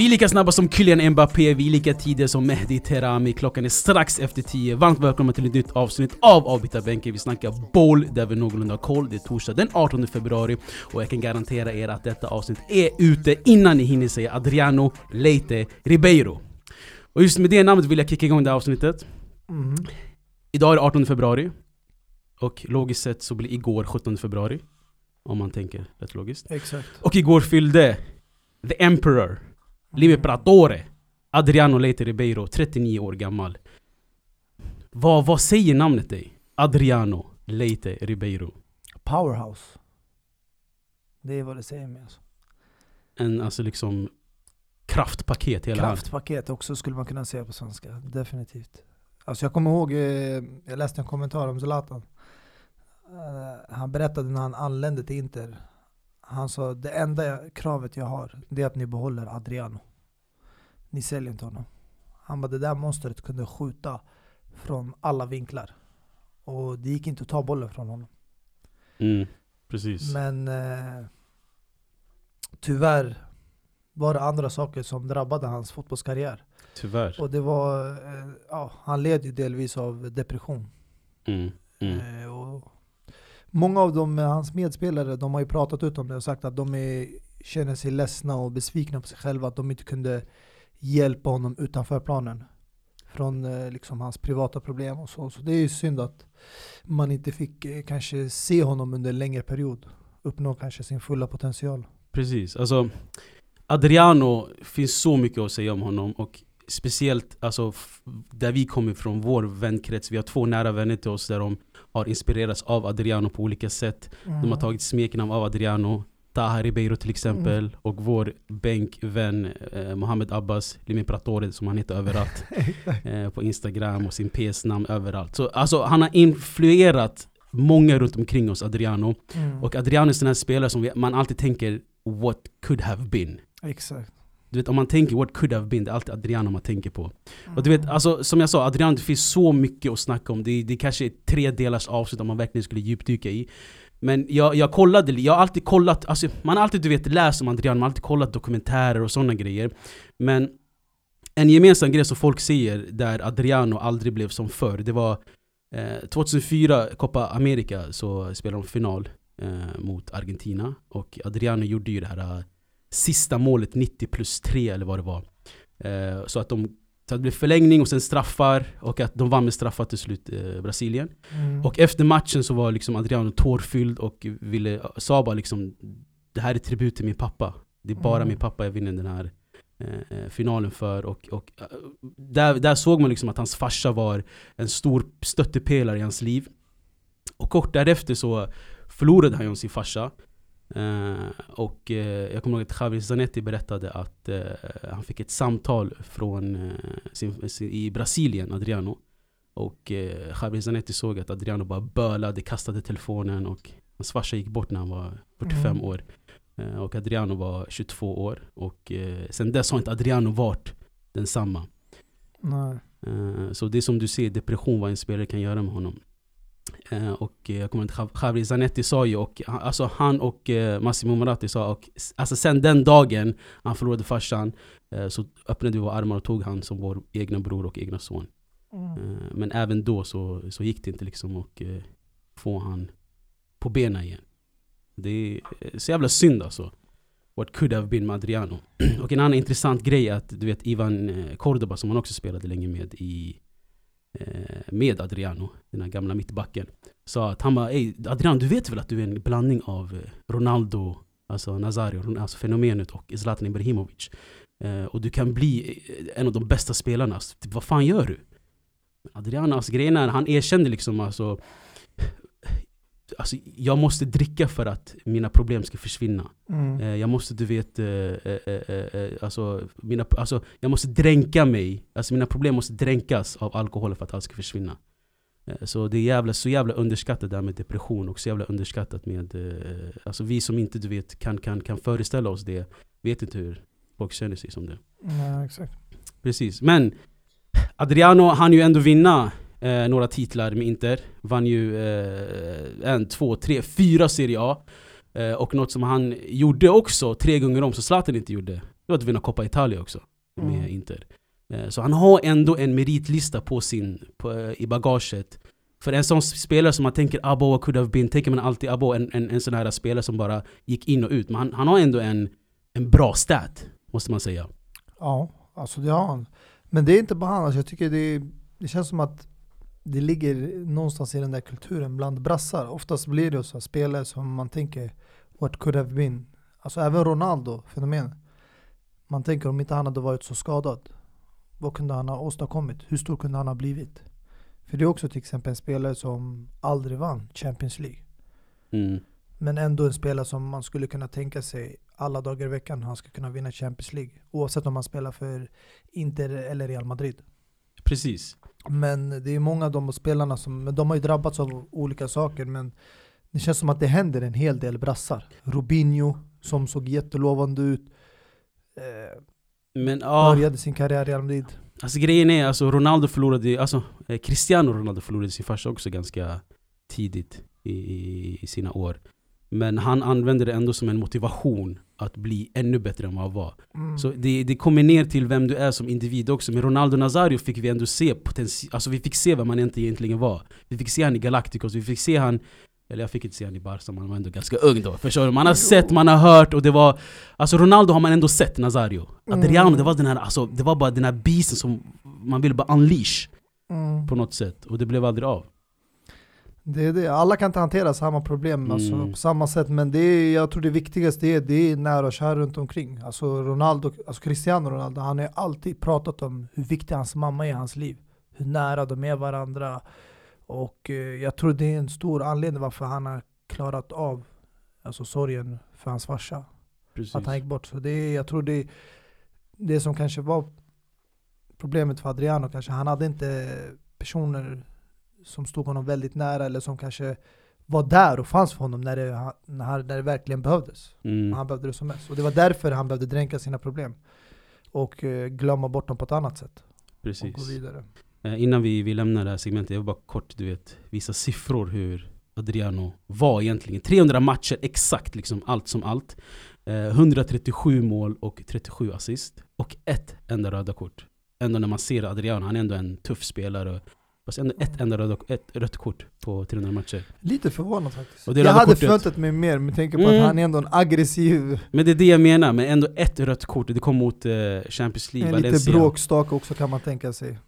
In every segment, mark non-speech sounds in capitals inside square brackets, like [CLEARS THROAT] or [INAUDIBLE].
Vi är lika snabba som Kylian Mbappé, vi är lika tidiga som Mehdi Terami. Klockan är strax efter 10. Varmt välkomna till ett nytt avsnitt av Avbytarbänken. Vi snackar boll där vi någorlunda har koll. Det är torsdag den 18 februari och jag kan garantera er att detta avsnitt är ute innan ni hinner säga Adriano Leite Ribeiro. Och just med det namnet vill jag kicka igång det här avsnittet. Mm. Idag är det 18 februari. Och logiskt sett så blir igår 17 februari. Om man tänker rätt logiskt. Exakt. Och igår fyllde The Emperor, L'Imperatore, Adriano Leite Ribeiro, 39 år gammal. Vad, vad säger namnet dig? Adriano Leite Ribeiro. Powerhouse. Det är vad det säger mig alltså. En alltså liksom kraftpaket hela. Kraftpaket också skulle man kunna säga på svenska. Definitivt. Alltså jag kommer ihåg, eh, jag läste en kommentar om Zlatan. Eh, Han berättade när han anlände till Inter. Han sa det enda kravet jag har, det är att ni behåller Adriano. Ni säljer inte honom. Han bara det där monstret kunde skjuta från alla vinklar. Och det gick inte att ta bollen från honom. Mm, precis. Men eh, tyvärr var det andra saker som drabbade hans fotbollskarriär. Tyvärr. Och det var, eh, ja, han led ju delvis av depression. Mm, mm. Eh, och många av dem, eh, hans medspelare, de har ju pratat ut om det och sagt att de är, känner sig ledsna och besvikna på sig själva att de inte kunde hjälpa honom utanför planen. Från liksom hans privata problem och så. Så det är ju synd att man inte fick kanske se honom under en längre period. Uppnå kanske sin fulla potential. Precis, alltså Adriano, finns så mycket att säga om honom och speciellt alltså, där vi kommer ifrån, vår vänkrets, vi har två nära vänner till oss där de har inspirerats av Adriano på olika sätt. De har tagit smeknamn av Adriano, Taha Ribeiro till exempel och vår bänkvän eh, Mohamed Abbas, Limi Pratore som han heter överallt. [LAUGHS] eh, på Instagram och sin PS-namn överallt. Så alltså, han har influerat många runt omkring oss, Adriano. Mm. Och Adriano är en sån här spelare som vi, man alltid tänker What could have been? Exakt. Du vet om man tänker what could have been, det är alltid Adriano man tänker på. Och du vet, alltså, som jag sa, Adriano det finns så mycket att snacka om. Det, det kanske är tre delars avsnitt om man verkligen skulle djupdyka i. Men jag, jag kollade, jag har alltid kollat, alltså, man har alltid du vet läst om Adriano, man har alltid kollat dokumentärer och sådana grejer. Men en gemensam grej som folk säger där Adriano aldrig blev som förr, det var eh, 2004 Copa America så spelade de final eh, mot Argentina. Och Adriano gjorde ju det här eh, sista målet 90 plus 3 eller vad det var. Eh, så att de så att det blev förlängning och sen straffar och att de vann med straffar till slut eh, Brasilien. Mm. Och efter matchen så var liksom Adriano tårfylld och ville, sa bara liksom Det här är tribut till min pappa. Det är bara Mm. min pappa jag vinner den här eh, eh, finalen för. Och, och eh, där, där såg man liksom att hans farsa var en stor stöttepelare i hans liv. Och kort därefter så förlorade han ju sin farsa. Eh, och eh, jag kommer ihåg att Javier Zanetti berättade att eh, han fick ett samtal från sin, sin, i Brasilien, Adriano. Och eh, Javier Zanetti såg att Adriano bara bölade, kastade telefonen och hans farsa gick bort när han var 45 Mm. år. Och Adriano var 22 år. Och sen dess har inte Adriano varit densamma. Nej. Så det är som du ser, depression vad en spelare kan göra med honom. Eh, Och eh, jag kommer att Javier Zanetti sa ju, och, han- alltså han och eh, Massimo Moratti sa, och alltså sen den dagen han förlorade farsan eh, så öppnade vi våra armar och tog han som vår egna bror och egna son. Mm. Eh, Men även då så, så gick det inte liksom att eh, få han på benen igen. Det är eh, så jävla synd alltså. What could have been med Adriano. [CLEARS THROAT] och en annan intressant grej är att du vet Ivan eh, Cordoba som han också spelade länge med i eh, Eh, med Adriano, den här gamla mittbacken. Sa att han bara Ey Adriano du vet väl att du är en blandning av eh, Ronaldo, alltså Nazario, alltså fenomenet och Zlatan Ibrahimovic. Eh, och du kan bli eh, en av de bästa spelarna. Typ, vad fan gör du? Adriano, alltså grejen är, han erkände liksom alltså, alltså jag måste dricka för att mina problem ska försvinna. Mm. Eh, jag måste du vet, eh, eh, eh, eh, alltså, mina, alltså, jag måste dränka mig. Alltså mina problem måste dränkas av alkohol för att allt ska försvinna. Eh, så det är jävla, så jävla underskattat där med depression och så jävla underskattat med, eh, alltså vi som inte du vet kan, kan, kan föreställa oss det, vet inte hur folk känner sig som det. Nej, exakt. Precis, men Adriano han ju ändå vinna eh, några titlar med Inter. Vann ju eh, en, två, tre, fyra Serie A. Eh, och något som han gjorde också tre gånger om, så Zlatan inte gjorde, det var att vinna Coppa Italia också med Mm. Inter. Eh, så han har ändå en meritlista på sin, på, eh, i bagaget. För en sån spelare som man tänker Abo could have been, tänker man alltid Abo, en, en, en sån här spelare som bara gick in och ut. Men han, han har ändå en, en bra stat, måste man säga. Ja, alltså det har han. Men det är inte bara han, alltså jag tycker det, det känns som att det ligger någonstans i den där kulturen bland brassar. Oftast blir det så spelare som man tänker what could have been. Alltså även Ronaldo, fenomen. Man tänker om inte han hade varit så skadad, vad kunde han ha åstadkommit? Hur stor kunde han ha blivit? För det är också till exempel en spelare som aldrig vann Champions League. Mm. Men ändå en spelare som man skulle kunna tänka sig alla dagar i veckan han ska kunna vinna Champions League. Oavsett om han spelar för Inter eller Real Madrid. Precis. Men det är många av de spelarna som, de har ju drabbats av olika saker men det känns som att det händer en hel del brassar. Robinho som såg jättelovande ut. Eh, Men ja, började sin karriär i Real Madrid. alltså grejen är alltså Ronaldo förlorade, alltså eh, Cristiano Ronaldo förlorade sin farsa också ganska tidigt i, i, i sina år. Men han använde det ändå som en motivation att bli ännu bättre än vad han var. Mm. Så det, det kommer ner till vem du är som individ också. Med Ronaldo Nazario fick vi ändå se potential, alltså vi fick se vem han inte egentligen var. Vi fick se han i Galacticos, vi fick se han eller jag fick inte se han i Barca, man var ändå ganska ung då. Förstår du? Man har sett, man har hört och det var... Alltså Ronaldo har man ändå sett, Nazario. Mm. Adriano, det var, den här, alltså, det var bara den här beasten som man ville bara unleash Mm. på något sätt. Och det blev aldrig av. Det är det. Alla kan inte hantera samma problem alltså, Mm. på samma sätt men det är, jag tror det viktigaste är, det är nära och kära runt omkring. Alltså Ronaldo, alltså Cristiano Ronaldo, han har ju alltid pratat om hur viktig hans mamma är i hans liv. Hur nära de är varandra. Och eh, jag tror det är en stor anledning varför han har klarat av alltså, sorgen för hans farsa. Precis. Att han gick bort. Så det är, jag tror det, det som kanske var problemet för Adriano kanske, han hade inte personer som stod honom väldigt nära eller som kanske var där och fanns för honom när det, när, när det verkligen behövdes. Mm. Han behövde det som mest. Och det var därför han behövde dränka sina problem. Och eh, glömma bort dem på ett annat sätt. Och gå Precis. vidare. Eh, innan vi, vi lämnar det här segmentet, jag vill bara kort du vet, visa siffror hur Adriano var egentligen. 300 matcher exakt, liksom allt som allt. Eh, 137 mål och 37 assist. Och ett enda röda kort. Ändå när man ser Adriano, han är ändå en tuff spelare. Fast ändå ett enda röda, ett rött kort på 300 matcher. Lite förvånad faktiskt. Och jag hade kortet- förväntat mig mer med tanke på Mm. att han är ändå en aggressiv, Men det är det jag menar, men ändå ett rött kort. Det kom mot eh, Champions League, en lite Valencia. bråkstake också kan man tänka sig.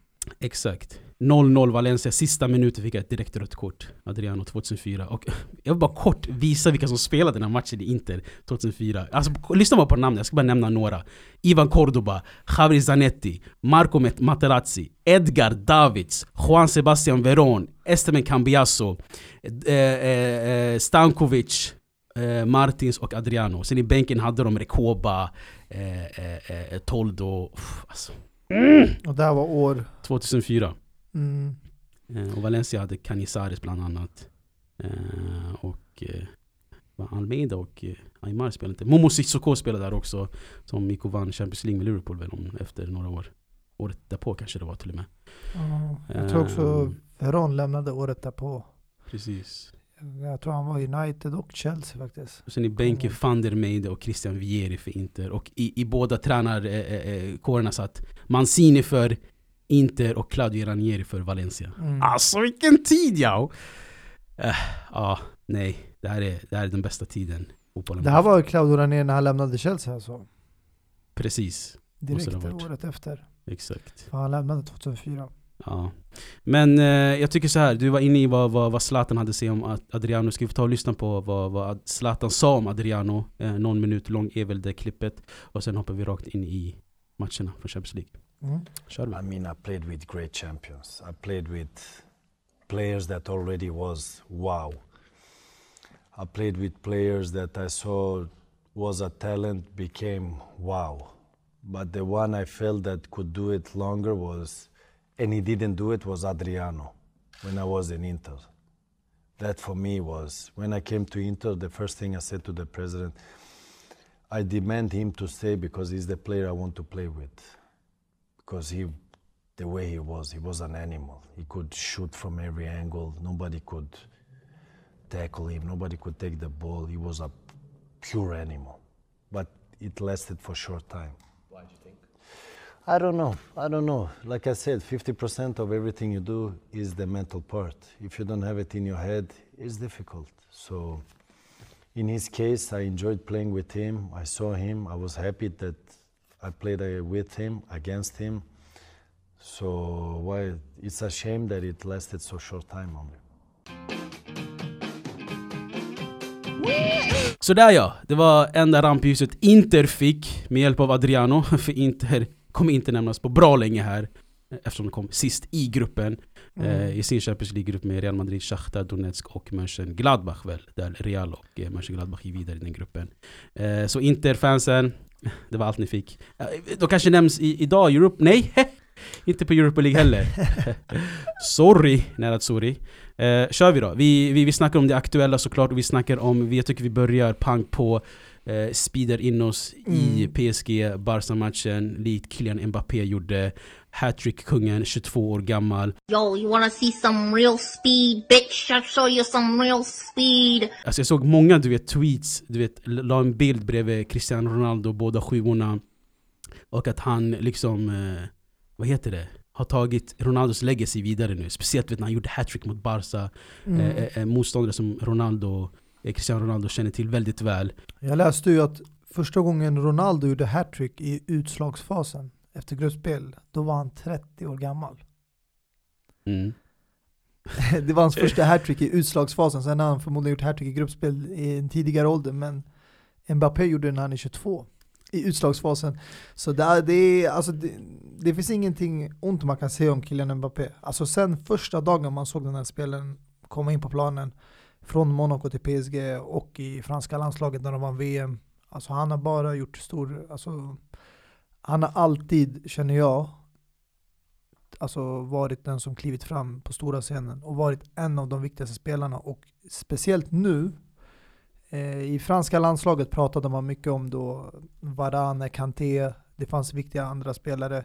Exakt. 0-0 Valencia, sista minuten fick jag ett direkt rött kort. Adriano 2004. Och [LAUGHS] jag vill bara kort visa vilka som spelade den här matchen i Inter 2004. Alltså lyssna bara på namnen, jag ska bara nämna några. Ivan Cordoba, Javier Zanetti, Marco Materazzi, Edgar Davids, Juan Sebastian Veron, Esteban Cambiasso, eh, eh, eh, Stankovic, eh, Martins och Adriano. Sen i bänken hade de Rekoba, eh, eh, eh, Toldo. Pff, Alltså. Och det här var år... 2004. Mm, Eh, och Valencia hade Canizares bland annat. Eh, och eh, Almeida och eh, Aymar spelade inte. Momo Sissoko spelade där också. Som gick och vann Champions League med Liverpool väl om, efter några år. Året därpå kanske det var till och med. ja, jag tror också Eh, Veron lämnade året därpå. Precis. Jag tror han var United och Chelsea faktiskt. Och sen i bänken van der Meide och Christian Vieri för Inter. Och i, i båda tränarkårerna eh, satt Mancini för Inter och Claudio Ranieri för Valencia. Mm. Alltså vilken tid ja! Eh, Ja, nej. Det här, är, det här är den bästa tiden Det här var Claudio Ranieri när han lämnade Chelsea alltså. Precis, Direkt året efter. exakt. Han lämnade 2004. Ja. Men eh, jag tycker så här, du var inne i vad, vad, vad Zlatan hade att säga om Ad- Adriano. Ska vi ta och lyssna på vad, vad Ad- Zlatan sa om Adriano? Eh, någon minut lång är väl det klippet. Och sen hoppar vi rakt in i matcherna för Champions League. Mm. Vi. I mean, I played with great champions. I played with players that already was wow. I played with players that I saw was a talent became wow. But the one I felt that could do it longer was, and he didn't do it, was Adriano when I was in Inter. That for me was, when I came to Inter, the first thing I said to the president, I demand him to stay because he's the player I want to play with. Because he, the way he was. He was an animal. He could shoot from every angle. Nobody could tackle him. Nobody could take the ball. He was a pure animal. But it lasted for a short time. Why do you think? I don't know. I don't know. Like I said, 50% of everything you do is the mental part. If you don't have it in your head, it's difficult. So, in his case, I enjoyed playing with him. I saw him. I was happy that I played uh, with him, against him. So, why? It's a shame that it lasted so short time only. Sådär ja, det var enda rampljuset Inter fick med hjälp av Adriano, [LAUGHS] för Inter kommer inte nämnas på bra länge här eftersom de kom sist i gruppen Mm. eh, i sin Champions League-grupp med Real Madrid, Shakhtar Donetsk och Mönchengladbach väl, där Real och eh, Mönchengladbach gick vidare i den gruppen. Eh, så Inter-fansen, det var allt ni fick. Då de kanske nämns i, idag, Europe, nej! [LAUGHS] inte på Europa League heller. [LAUGHS] sorry, nära sorry. Eh, kör vi då. Vi, vi, vi snackar om det aktuella såklart och vi snackar om, vi, jag tycker vi börjar pang på eh, speeder in oss i Mm. PSG Barca-matchen likt Kylian Mbappé gjorde. Hattrick-kungen, 22 år gammal. Yo, you wanna see some real speed, bitch? I'll show you some real speed. Alltså jag såg många du vet, tweets, du vet, la en bild bredvid Cristiano Ronaldo, båda sjuorna. Och att han liksom, eh, vad heter det? Har tagit Ronaldos legacy vidare nu. Speciellt vet, när han gjorde hattrick mot Barca. Mm. Eh, eh, eh, motståndare som Ronaldo, Cristiano Ronaldo känner till väldigt väl. Jag läste ju att första gången Ronaldo gjorde hattrick i utslagsfasen efter gruppspel, då var han 30 år gammal. Mm. [LAUGHS] Det var hans första [LAUGHS] hattrick i utslagsfasen, sen har han förmodligen gjort hattrick i gruppspel i en tidigare ålder, men Mbappé gjorde det när han är 22 i utslagsfasen. Så det, är- det, är, alltså det, det finns ingenting ont man kan säga om Kylian Mbappé. Alltså sen första dagen man såg den här spelaren komma in på planen från Monaco till PSG och i franska landslaget när de vann VM. Alltså han har bara gjort stor, alltså han har alltid, känner jag, alltså varit den som klivit fram på stora scenen och varit en av de viktigaste spelarna. Och speciellt nu, eh, i franska landslaget pratade man mycket om då Varane, Kanté, det fanns viktiga andra spelare.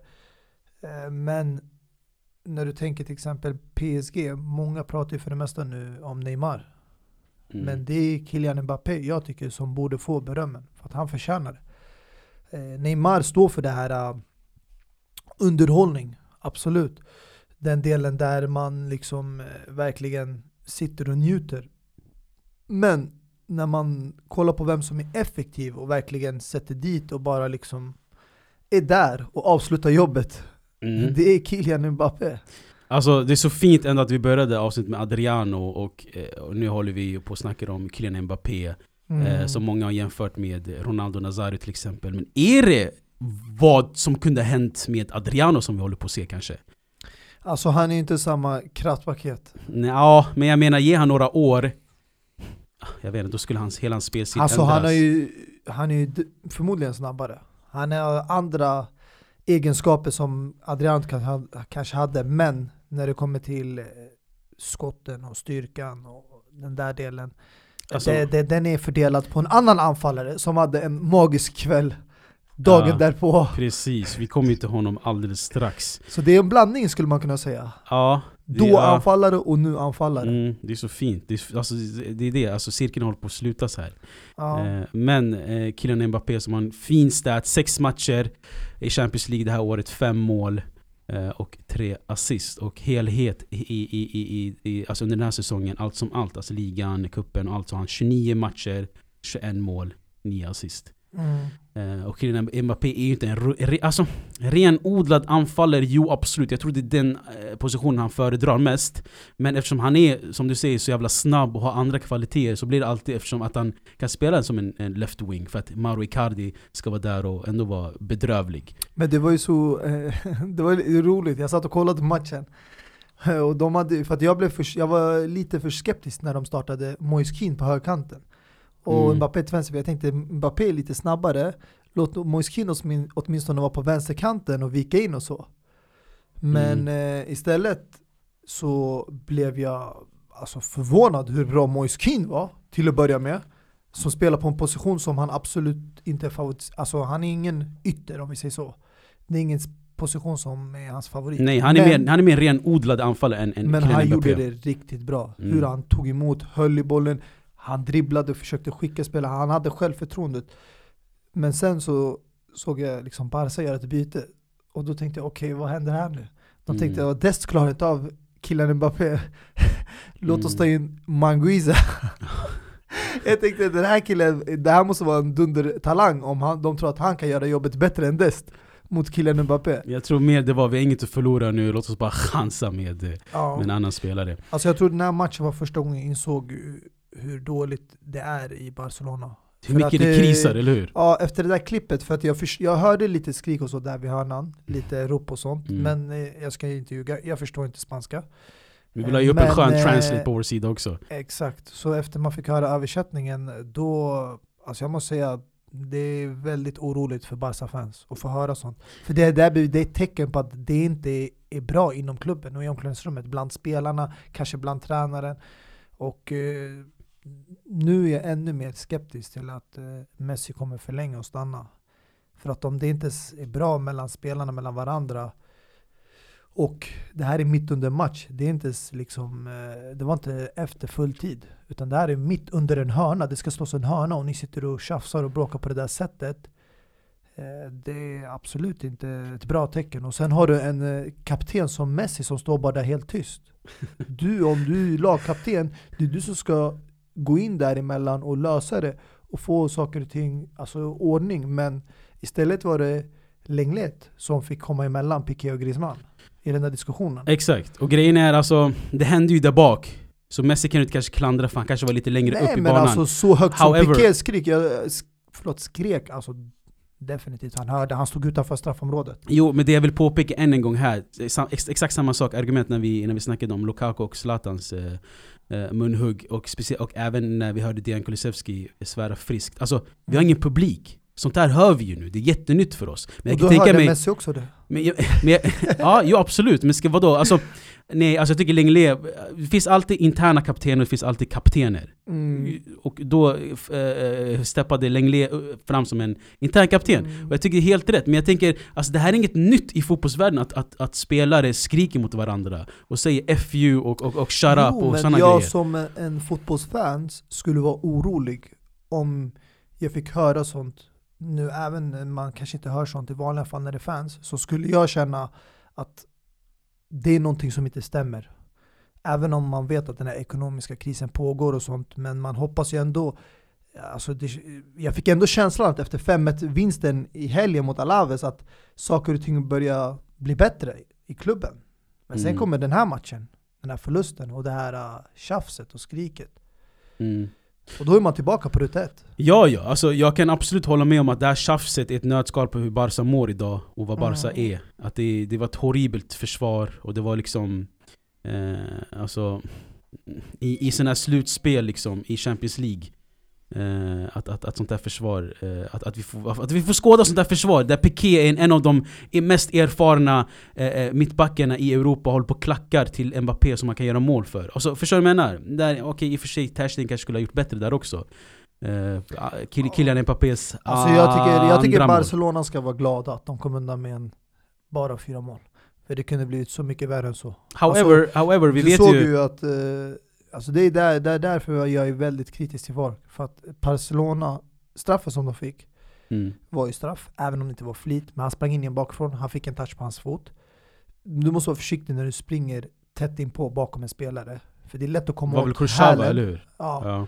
Eh, men när du tänker till exempel PSG, många pratar ju för det mesta nu om Neymar. Mm. Men det är Kylian Mbappé jag tycker som borde få berömmen, för att han förtjänar det. Eh, Neymar står för det här uh, underhållning, absolut. Den delen där man liksom eh, verkligen sitter och njuter. Men när man kollar på vem som är effektiv och verkligen sätter dit och bara liksom är där och avslutar jobbet. Mm. Det är Kylian Mbappé. Alltså det är så fint ändå att vi började avsnittet med Adriano och, eh, och nu håller vi på att snacka om Kylian Mbappé Mm. eh, som många har jämfört med Ronaldo Nazario till exempel. Men är det vad som kunde ha hänt med Adriano som vi håller på att se kanske? Alltså han är inte samma kraftpaket. Ja, men jag menar ge han några år Jag vet inte, då skulle hans, hela hans spelstil Alltså ändras. han är ju, han är ju förmodligen snabbare. Han har andra egenskaper som Adrian kan, ha- kanske hade, men när det kommer till eh, skotten och styrkan och den där delen. Alltså- det, det, den är fördelad på en annan anfallare som hade en magisk kväll dagen Ja. därpå. Precis, vi kommer ju till honom alldeles strax. Så det är en blandning skulle man kunna säga. Ja, Då ja. anfallare och nu anfallare. Mm, det är så fint. Det är, alltså, det är det, alltså cirkeln håller på att slutas här. Ja. Eh, men eh, Kylian Mbappé som har en fin stat, sex matcher i Champions League det här året, fem mål Eh, och tre assist. Och helhet i, i, i, i, i, alltså under den här säsongen, allt som allt, alltså ligan, kuppen och allt, så har han 29 matcher, 21 mål, 9 assist. Mm. Eh, och Kylian Mbappé är ju inte en re, alltså, renodlad anfallare, jo absolut. Jag tror det är den eh, positionen han föredrar mest. Men eftersom han är, som du säger, så jävla snabb och har andra kvaliteter så blir det alltid eftersom att han kan spela som en, en left wing. För att Mauro Icardi ska vara där och ändå vara bedrövlig. Men det var ju så, eh, [LAUGHS] det var roligt, jag satt och kollade på matchen och de hade, för att jag, blev för, jag var lite för skeptisk när de startade Moise Kean på högkanten och Mm. Mbappé till vänster, jag tänkte Mbappé är lite snabbare Låt åtmin- åtminstone vara på vänsterkanten och vika in och så Men eh, istället så blev jag alltså, förvånad hur bra Moise Kean var till att börja med Som spelar på en position som han absolut inte är favorit, alltså han är ingen ytter om vi säger så det är ingen position som är hans favorit. Nej, han är, Men- mer, han är mer renodlad anfallare än, än Men han Mbappé. gjorde det riktigt bra. Mm. Hur han tog emot, höll i bollen, han dribblade och försökte skicka spelare, han hade självförtroendet. Men sen så såg jag liksom Barca göra ett byte, och då tänkte jag okej vad händer här nu? De Mm. tänkte att Dest klarar inte av killen Mbappé, [LAUGHS] låt oss Mm. ta in Manguiza. [LAUGHS] jag tänkte den här killen, det här måste vara en dundertalang om han, de tror att han kan göra jobbet bättre än Dest mot killen Mbappé. Jag tror mer det var, vi har inget att förlora nu, låt oss bara chansa med, Ja. med en annan spelare. Alltså jag tror den här matchen var första gången jag insåg hur- dåligt det är i Barcelona. Hur För mycket att det krisar, eller hur? Ja, efter det där klippet, för att jag, förs- jag hörde lite skrik och så där vid hörnan, lite rop och sånt, Mm. men eh, jag ska inte ljuga, jag förstår inte spanska. Vi vill ha upp en skön eh, translate på vår sida också. Exakt, så efter man fick höra översättningen, då, alltså jag måste säga, det är väldigt oroligt för Barca-fans att få höra sånt. För det, där, det är ett tecken på att det inte är bra inom klubben och i omklädningsrummet, bland spelarna, kanske bland tränaren. Och eh, nu är jag ännu mer skeptisk till att eh, Messi kommer förlänga och stanna. För att om det inte är bra mellan spelarna, mellan varandra, och det här är mitt under match, det är inte liksom, eh, det var inte efter full tid. Utan det här är mitt under en hörna, det ska slås en hörna och ni sitter och tjafsar och bråkar på det där sättet. Eh, det är absolut inte ett bra tecken. Och sen har du en eh, kapten som Messi som står bara där helt tyst. Du, om du är lagkapten, det är du som ska gå in däremellan och lösa det och få saker och ting, alltså ordning. Men istället var det Lenglet som fick komma emellan Piqué och Griezmann i den där diskussionen. Exakt, och grejen är alltså, det hände ju där bak. Så Messi kan du inte kanske klandra för han kanske var lite längre upp Nej i men banan. alltså så högt som However- Piqué skrik, jag, sk- förlåt skrek, alltså definitivt han hörde, han stod utanför straffområdet. Jo, men det jag vill påpeka än en gång här, exakt samma sak, argument när vi, när vi snackade om Lukaku och Zlatans eh, eh, munhugg och, och även när vi hörde Dejan Kulusevski svära friskt. Alltså, vi har ingen publik. Sånt här hör vi ju nu, det är jättenytt för oss. Men och jag då kan tänka hörde mig... Messi också det. Men, jag, men jag, ja, jo, absolut. Men ska vadå? Alltså, nej, alltså jag tycker Lenglet, det finns alltid interna kaptener och det finns alltid kaptener. Mm. Och då äh, steppade Lenglet fram som en intern kapten. Mm. Och jag tycker det är helt rätt, men jag tänker alltså det här är inget nytt i fotbollsvärlden att, att, att spelare skriker mot varandra och säger FU och, och, och shut up och sådana jag grejer. som en- en fotbollsfan skulle vara orolig om jag fick höra sånt nu, även man kanske inte hör sånt i vanliga fall när det är fans, så skulle jag känna att det är någonting som inte stämmer. Även om man vet att den här ekonomiska krisen pågår och sånt, men man hoppas ju ändå Alltså det, jag fick ändå känslan att efter 5-1 vinsten i helgen mot Alaves att saker och ting börjar bli bättre i klubben. Men sen Mm. kommer den här matchen, den här förlusten och det här uh, tjafset och skriket. Mm. Och då är man tillbaka på ruta ett. Ja, ja. Alltså, jag kan absolut hålla med om att det här tjafset är ett nötskal på hur Barca mår idag och vad Barca Mm. är. Att det, det var ett horribelt försvar och det var liksom... Eh, alltså... I, i sådana här slutspel liksom, i Champions League. Eh, att, att, att sånt där försvar, eh, att, att, vi får, att vi får skåda sånt där försvar där Piqué är en, en av de mest erfarna eh, eh, mittbackarna i Europa håller på och klackar till Mbappé som man kan göra mål för. Alltså, förstår du vad jag menar? Där, Okej, i och för sig Stegen kanske skulle ha gjort bättre där också. Kyl- Kylian Mbappés Alltså jag tycker, jag tycker. Barcelona ska vara glada att de kom undan med en, bara fyra mål. För det kunde blivit så mycket värre än så. However, however vi du vet såg ju... ju att, eh, alltså det är där, där, därför jag är väldigt kritisk till VAR. För att Barcelona, straffen som de fick, Mm. var ju straff, även om det inte var flit. Men han sprang in igen bakifrån, han fick en touch på hans fot. Du måste vara försiktig när du springer tätt in på bakom en spelare. För det är lätt att komma var väl åt Kurshava, hälen. eller hur? Ja, Ja.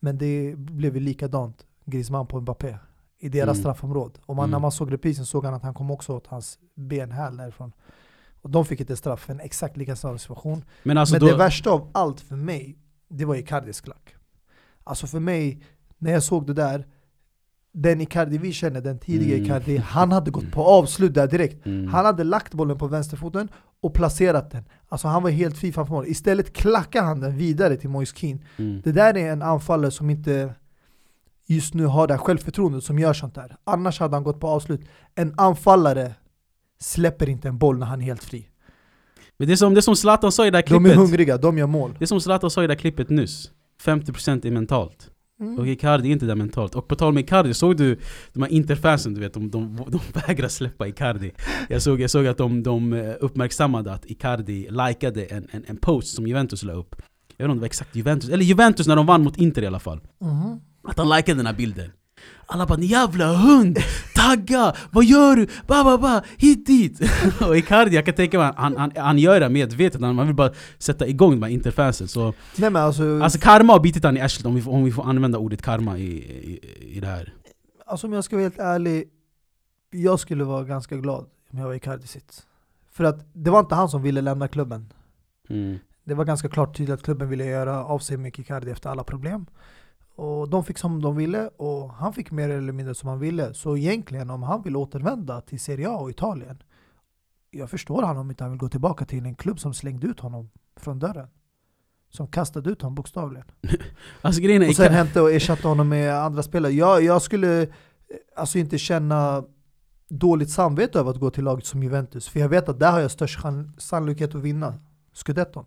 men det blev ju likadant, Griezmann på Mbappé. I deras Mm. straffområde. Och man, Mm. när man såg reprisen såg han att han kom också åt hans benhäl därifrån. Och de fick inte straff, en exakt likadan situation. Men alltså Men det värsta av allt för mig, det var Icardis klack. Alltså för mig, när jag såg det där, den Icardi vi känner, den tidiga Mm. Icardi, [LAUGHS] han hade gått på avslut där direkt. Mm. Han hade lagt bollen på vänsterfoten och placerat den. Alltså han var helt fri framför mål. Istället klackade han den vidare till Moise Keane. Mm. Det där är en anfallare som inte just nu har det här självförtroendet som gör sånt där. Annars hade han gått på avslut. En anfallare släpper inte en boll när han är helt fri. Men det är som, det är som Zlatan sa i det här De är klippet. hungriga, de gör mål. Det är som Zlatan sa i det där klippet nyss. 50% är mentalt. Mm. Och Icardi är inte där mentalt. Och på tal om Icardi, såg du de här interfansen du vet, de, de, de [LAUGHS] vägrar släppa Icardi. Jag såg, jag såg att de, de eh, uppmärksammade att Icardi likade en, en, en post som Juventus la upp. Jag vet inte om det var exakt Juventus, eller Juventus när de vann mot Inter i alla fall. Mhm. Att han likade den här bilden. Alla bara 'Ni jävla hund! Tagga! Vad gör du? Ba, ba, ba, hit dit!' [LAUGHS] och Icardi, jag kan tänka mig han, han, han gör det medvetet, han vill bara sätta igång de här interfansen. Så, Nej men alltså, alltså karma har bitit han i arslet om vi, får- om vi får använda ordet karma i, i, i det här. alltså om jag ska vara helt ärlig, jag skulle vara ganska glad om jag var Icardi sits. För att det var inte han som ville lämna klubben. Mm. Det var ganska klart tydligt att klubben ville göra av sig med Icardi efter alla problem. Och de fick som de ville och han fick mer eller mindre som han ville. Så egentligen om han vill återvända till Serie A och Italien, jag förstår han om inte han vill gå tillbaka till en klubb som slängde ut honom från dörren. Som kastade ut honom bokstavligen. [LAUGHS] Alltså grejen är, Och sen hämtade och ersatte honom med andra spelare. Jag, jag skulle eh, alltså inte känna dåligt samvete över att gå till laget som Juventus. För jag vet att där har jag störst sannolikhet att vinna scudetton.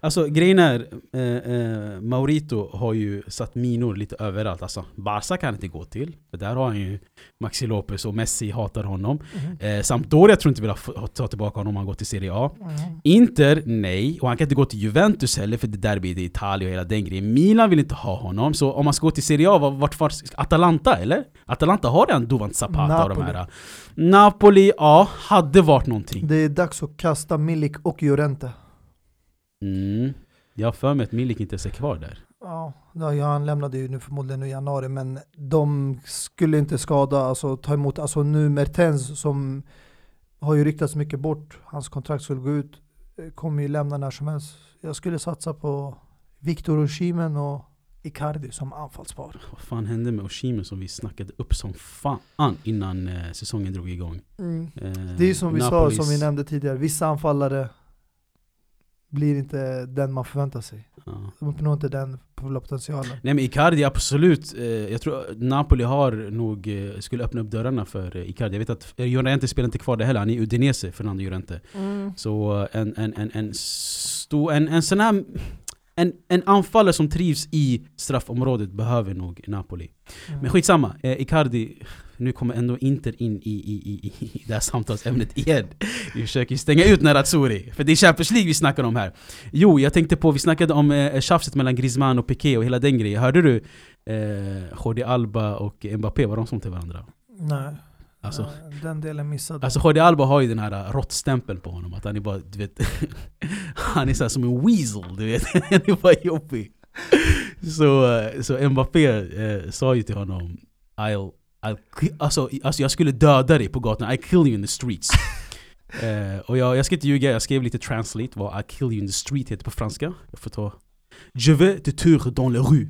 Alltså grejen är, eh, eh, Maurito har ju satt minor lite överallt. Alltså, Barca kan inte gå till, för där har han ju Maxi Lopez och Messi hatar honom. Eh, Sampdoria tror inte vill ha, ta tillbaka honom om han går till Serie A. Inter, nej. Och han kan inte gå till Juventus heller för det där blir det Italien och hela den grejen. Milan vill inte ha honom. Så om man ska gå till Serie A, vart, vart Atalanta eller? Atalanta har redan Duvant Zapata och de Napoli. här. Napoli, ja, hade varit någonting. Det är dags att kasta Milik och Llorente. Mm. Jag har för mig att Milik inte är kvar där. Ja, ja, han lämnade ju nu förmodligen i januari, men de skulle inte skada, alltså ta emot, alltså nu Mertens som har ju ryktats mycket bort, hans kontrakt skulle gå ut, eh, kommer ju lämna när som helst. Jag skulle satsa på Victor Oshimen och Icardi som anfallspar. Vad fan hände med Oshimen som vi snackade upp som fan innan eh, säsongen drog igång? Eh, Det är ju som vi Napolis- sa, som vi nämnde tidigare, vissa anfallare blir inte den man förväntar sig. Ja. De uppnår inte den potentialen. Nej men Icardi absolut, eh, jag tror Napoli har nog, eh, skulle öppna upp dörrarna för eh, Icardi. Jag vet att Llorente spelar inte kvar där heller, han är i Udinese, Fernando Llorente. Så eh, en, en, en, en, stor, en, en sån här en, en anfallare som trivs i straffområdet behöver nog Napoli. Mm. Men skitsamma, eh, Icardi, nu kommer ändå Inter in i, i, i, i det här samtalsämnet igen. Vi försöker stänga ut Nerazzurri, för det är Champions League vi snackar om här. Jo, jag tänkte på, vi snackade om eh, tjafset mellan Griezmann och Piqué och hela den grejen. Hörde du eh, Jordi Alba och Mbappé, var de som till varandra? Nej, Alltså, eh, den delen missade Alltså Jordi Alba har ju den här uh, råttstämpeln på honom, att han är bara, du vet [LAUGHS] Han är så som en weasel, du vet [LAUGHS] Han är bara jobbig Så, uh, så Mbappé eh, sa ju till honom I'll, alltså, alltså jag skulle döda dig på gatan, I kill you in the streets. [LAUGHS] Eh, Och jag, jag ska inte ljuga, jag skrev lite translate vad I kill you in the street heter på franska. Jag får ta Je vais te tuer dans la rue.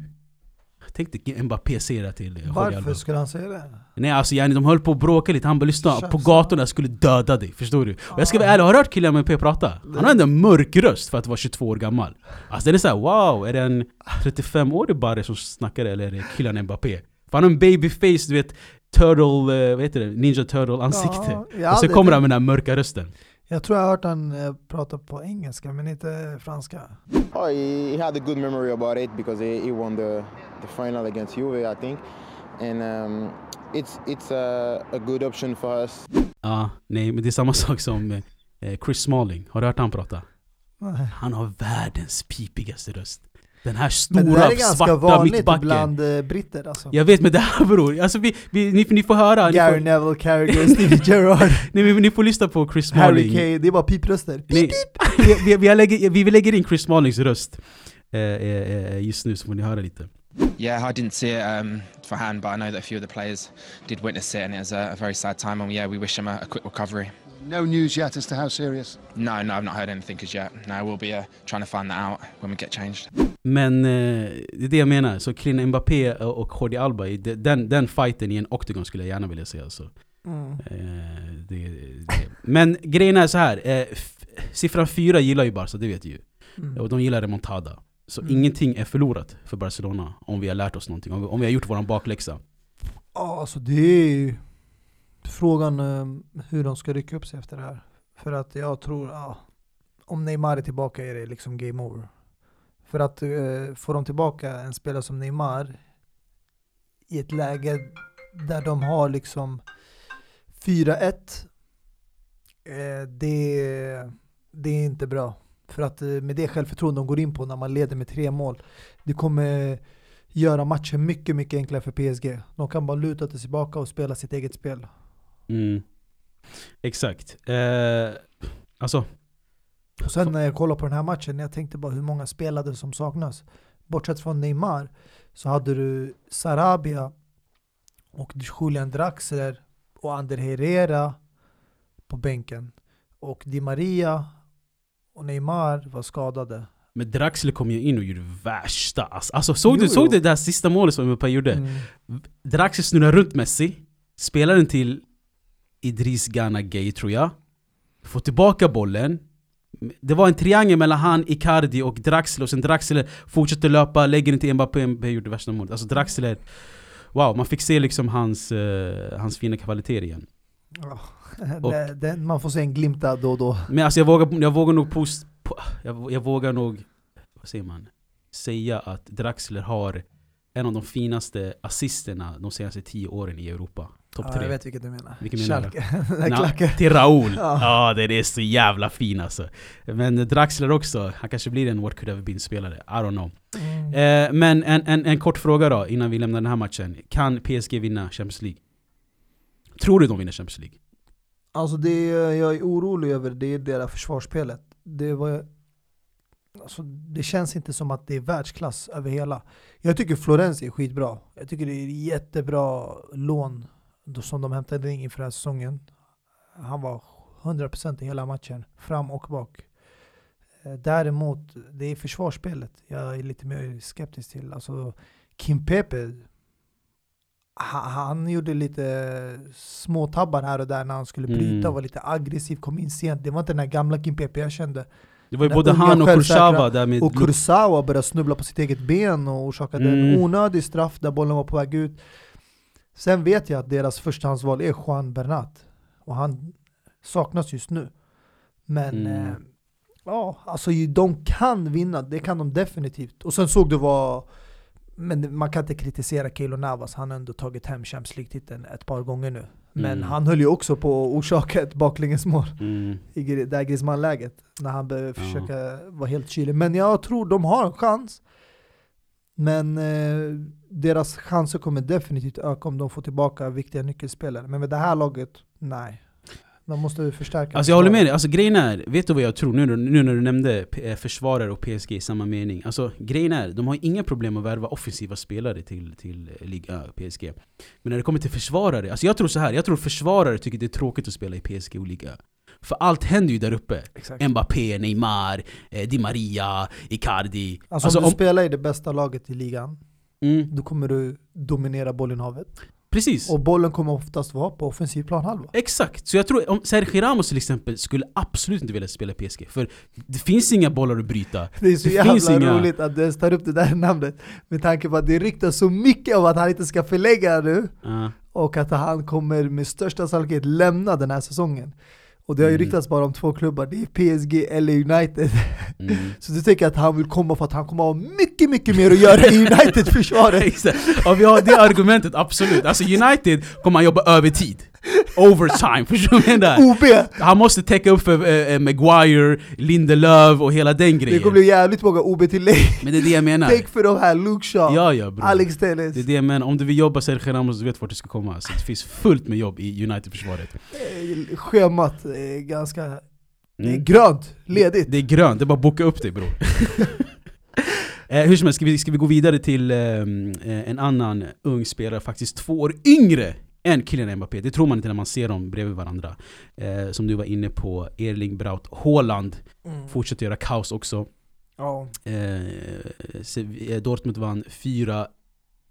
Tänkte Mbappé säga det till eh, Alba Varför skulle han säga det? Nej alltså yani, de höll på att bråka lite, han bara lyssna, på gatorna jag skulle döda dig, förstår du? Och jag ska vara ärlig, har du hört Kylian Mbappé prata? Han har en mörk röst för att vara 22 år gammal. Alltså det är såhär wow, är det en 35-årig barre som snackar eller är det Kylian Mbappé? För han har en babyface, du vet Turtle, eh, vad heter det? Ninja Turtle ansikte Ja, Och så kommer det. han med den här mörka rösten Jag tror jag har hört han eh, prata på engelska men inte franska. Oh, he, he had a good memory about it because he, he won the, the final against Juve, I think, and um, it's it's a, a good option for us. Ja, nej men det är samma [LAUGHS] sak som eh, Chris Smalling, har du hört han prata? Nej. Han har världens pipigaste röst Den här Men det stora där är ganska svarta vanligt mittbacken bland eh, britter alltså. Jag vet men det här bror, alltså vi, vi, ni, ni får höra, ni Gary får, Neville, Carragher, [LAUGHS] Stevie Gerrard, [LAUGHS] nej, men ni får lyssna på Chris Harry Smalling Kane, det är bara pipröster. Nej, [LAUGHS] vi, vi, vi, lägger, vi lägger in Chris Smallings röst eh, eh, eh, just nu så får ni höra lite Yeah, I didn't see it um, for hand, but I know that a few of the players did witness it, and it was a, a very sad time. And yeah, we wish him a, a quick recovery. No news yet as to how serious. No, no, I've not heard anything as yet. No, we'll be uh, trying to find that out when we get changed. Men eh, det är det jag menar, så Kylian Mbappé och Jordi Alba, den, den fighten i en octagon skulle jag gärna vilja se alltså. Mm. Eh, det, det. Men grejen är så här. Eh, siffran 4 gillar ju Barca, det vet du ju. Mm. Och de gillar remontada. Så Mm. ingenting är förlorat för Barcelona om vi har lärt oss någonting. Om vi, om vi har gjort våran bakläxa. Ja, alltså det är frågan ehm, hur de ska rycka upp sig efter det här. För att jag tror, ja, om Neymar är tillbaka är det liksom game over. För att eh, få dem tillbaka en spelare som Neymar i ett läge där de har liksom 4-1. Eh, det, det är inte bra. För att eh, med det självförtroende de går in på när man leder med tre mål, det kommer göra matchen mycket, mycket enklare för PSG. De kan bara luta sig tillbaka och spela sitt eget spel. Mm. Exakt. Eh, alltså, Och sen när jag kollade på den här matchen, jag tänkte bara hur många spelade som saknas. Bortsett från Neymar så hade du Sarabia och Julian Draxler och Ander Herrera på bänken. Och Di Maria och Neymar var skadade. men Draxler kom ju in och gjorde värsta alltså, alltså såg Jo, du jo. såg du det där sista målet som Mbappé gjorde? Mm. Draxler snurrar runt Messi, spelar den till Idris Gana Gay tror jag. Får tillbaka bollen. Det var en triangel mellan han, Icardi och Draxler och sen Draxler fortsätter löpa, lägger den till Mbappé, Mbappé gjorde värsta målet. Alltså Draxler, wow, man fick se liksom hans, eh, hans fina kvaliteter igen. Och- Det- det- man får se en glimta då och då. Men alltså jag vågar, jag vågar nog post, po- jag, jag vågar nog, vad säger man? Säga att Draxler har en av de finaste assisterna de senaste tio åren i Europa. Topp Ja, tre. jag vet vilken du menar. Vilken menar du? [LAUGHS] Klacken. till Raul. Ja. Ja, det är så jävla fin alltså. Men Draxler också, han kanske blir en what could have been-spelare. I don't know. Mm. Eh, men en, en, en kort fråga då, innan vi lämnar den här matchen. Kan PSG vinna Champions League? Tror du de vinner Champions League? Alltså det jag är orolig över det är deras försvarsspelet. Det, var, alltså det känns inte som att det är världsklass över hela. Jag tycker Florens är skitbra. Jag tycker det är jättebra lån som de hämtade in inför den här säsongen. Han var 100% i hela matchen, fram och bak. Eh, Däremot, det är försvarsspelet jag är lite mer skeptisk till. Alltså Kim Pepe, han, han gjorde lite små tabbar här och där när han skulle bryta, Mm. var lite aggressiv, kom in sent. Det var inte den här gamla Kim Pepe jag kände. Det var ju både han och Kursawa där med... Och Kursawa började snubbla på sitt eget ben och orsakade en Mm. onödig straff där bollen var på väg ut. Sen vet jag att deras förstahandsval är Juan Bernat. Och han saknas just nu. Men Mm. eh, ja, alltså de kan vinna, det kan de definitivt. Och sen såg du vad men man kan inte kritisera Keylor Navas, han har ändå tagit hem Champions League-titeln ett par gånger nu. Men Mm. han höll ju också på att orsaka ett baklängesmål Mm. i det här Griezmann-läget. När han började försöka vara helt kylig. Men jag tror de har en chans. Men eh, deras chanser kommer definitivt öka om de får tillbaka viktiga nyckelspelare. Men med det här laget, nej. De måste förstärka. Alltså jag håller med dig, alltså grejen är, vet du vad jag tror nu, nu när du nämnde eh, försvarare och PSG i samma mening? Alltså grejen är, de har inga problem att värva offensiva spelare till, till eh, Liga PSG. Men när det kommer till försvarare, alltså jag tror så här, jag tror försvarare tycker det är tråkigt att spela i PSG och Liga. För allt händer ju där uppe. Exakt. Mbappé, Neymar, eh, Di Maria, Icardi. Alltså, Alltså, om du om- spelar i det bästa laget i ligan, Mm, då kommer du dominera bollinnehavet. precis. Och bollen kommer oftast vara på offensiv planhalva. Exakt, så jag tror om Sergio Ramos till exempel skulle absolut inte vilja spela PSG. För det finns inga bollar att bryta. [LAUGHS] Det är så Det jävla finns inga- roligt att du ens tar upp det där namnet. Med tanke på att det ryktas så mycket om att han inte ska förlägga nu. Ja. och att han kommer med största sannolikhet lämna den här säsongen. Och det har ju Mm. ryktats bara om två klubbar, det är PSG eller United. Mm. [LAUGHS] Så du tänker att han vill komma för att han kommer ha mycket, mycket mer att göra i [LAUGHS] United-försvaret. Exakt. Och vi har det argumentet, absolut. Alltså United kommer han jobba övertid. Overtime, [LAUGHS] förstår du vad jag menar? OB! Han måste täcka upp för eh, Maguire, Lindelöf och hela den Det grejen. kommer bli jävligt många OB-tillägg. Men det är det jag menar. Tänk för de här, Luke Shaw, Ja ja. Alex Telles. Det är det jag menar. Om du vill jobba Sergio Ramos, du vet vart du ska komma. Så det finns fullt med jobb i United-försvaret. Eh, Schemat är ganska det är Mm. grönt, ledigt. Det är grönt, det är bara att boka upp dig bror. [LAUGHS] eh, hur som helst, ska vi, ska vi gå vidare till eh, en annan ung spelare, faktiskt två år yngre än Kylian Mbappé. Det tror man inte när man ser dem bredvid varandra. Eh, som du var inne på, Erling Braut Haaland Mm. fortsätter göra kaos också. Ja. Eh, eh, Dortmund vann 4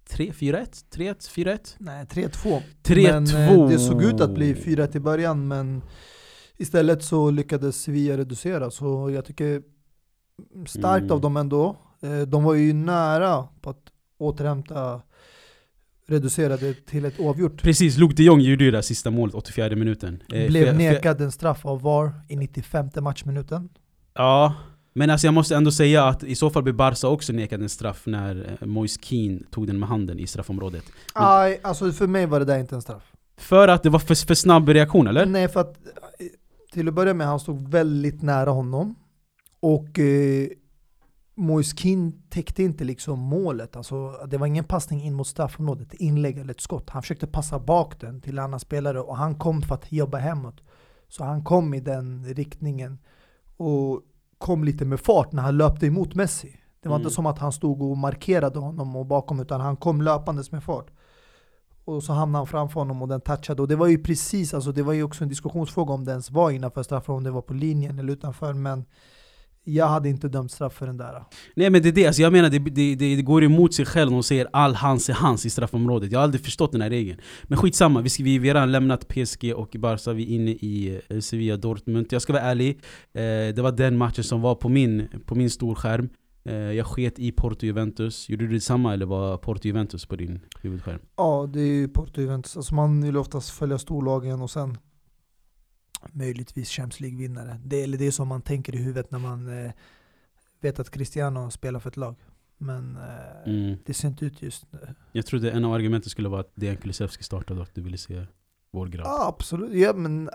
3, 4-1, 3-1, 4-1? Nej, 3-2. 3-2. Men eh, det såg ut att bli 4 i början, men istället så lyckades Sevilla reducera. Så jag tycker starkt Mm. av dem ändå. Eh, De var ju nära på att återhämta reducerade till ett oavgjort. Precis, Luke de Jong gjorde ju det där sista målet, 84 minuten. Eh, Blev nekad en straff av VAR i 95 matchminuten. Ja, Men alltså jag måste ändå säga att i så fall blir Barca också nekad en straff när eh, Moise Keane tog den med handen i straffområdet. Aj, alltså för mig var det där inte en straff. För att det var för, för snabb reaktion eller? Nej, för att eh, till att börja med, han stod väldigt nära honom. Och eh, Moise Keane täckte inte liksom målet. Alltså, det var ingen passning in mot straffområdet, inlägg eller ett skott. Han försökte passa bak den till en annan spelare och han kom för att jobba hemåt. Så han kom i den riktningen och kom lite med fart när han löpte emot Messi. Det var Mm. inte som att han stod och markerade honom och bakom utan han kom löpandes med fart. Och så hamnade han framför honom och den touchade. Och det var ju precis, alltså det var ju också en diskussionsfråga om det ens var innanför straff, om det var på linjen eller utanför. Men jag hade inte dömt straff för den där. Nej men det är det, alltså jag menar det, det, det, det går emot sig själv när de säger all hans är hans i straffområdet. Jag har aldrig förstått den här regeln. Men skitsamma, vi, ska, vi, vi har redan lämnat PSG och Barca, vi är inne i eh, Sevilla Dortmund. Jag ska vara ärlig, eh, det var den matchen som var på min, på min storskärm. Eh, jag sket i Porto Juventus. Gjorde du detsamma eller var Porto Juventus på din huvudskärm? Ja, det är ju Porto Juventus. Alltså man vill oftast följa storlagen och sen möjligtvis Champions League-vinnare. Det, eller det är som man tänker i huvudet när man eh, vet att Cristiano spelar för ett lag. Men eh, Mm. det ser inte ut just nu. Jag trodde en av argumenten skulle vara att Dejan Kulusevski startade och att du ville se vår grabb. Ja, absolut. Ja, men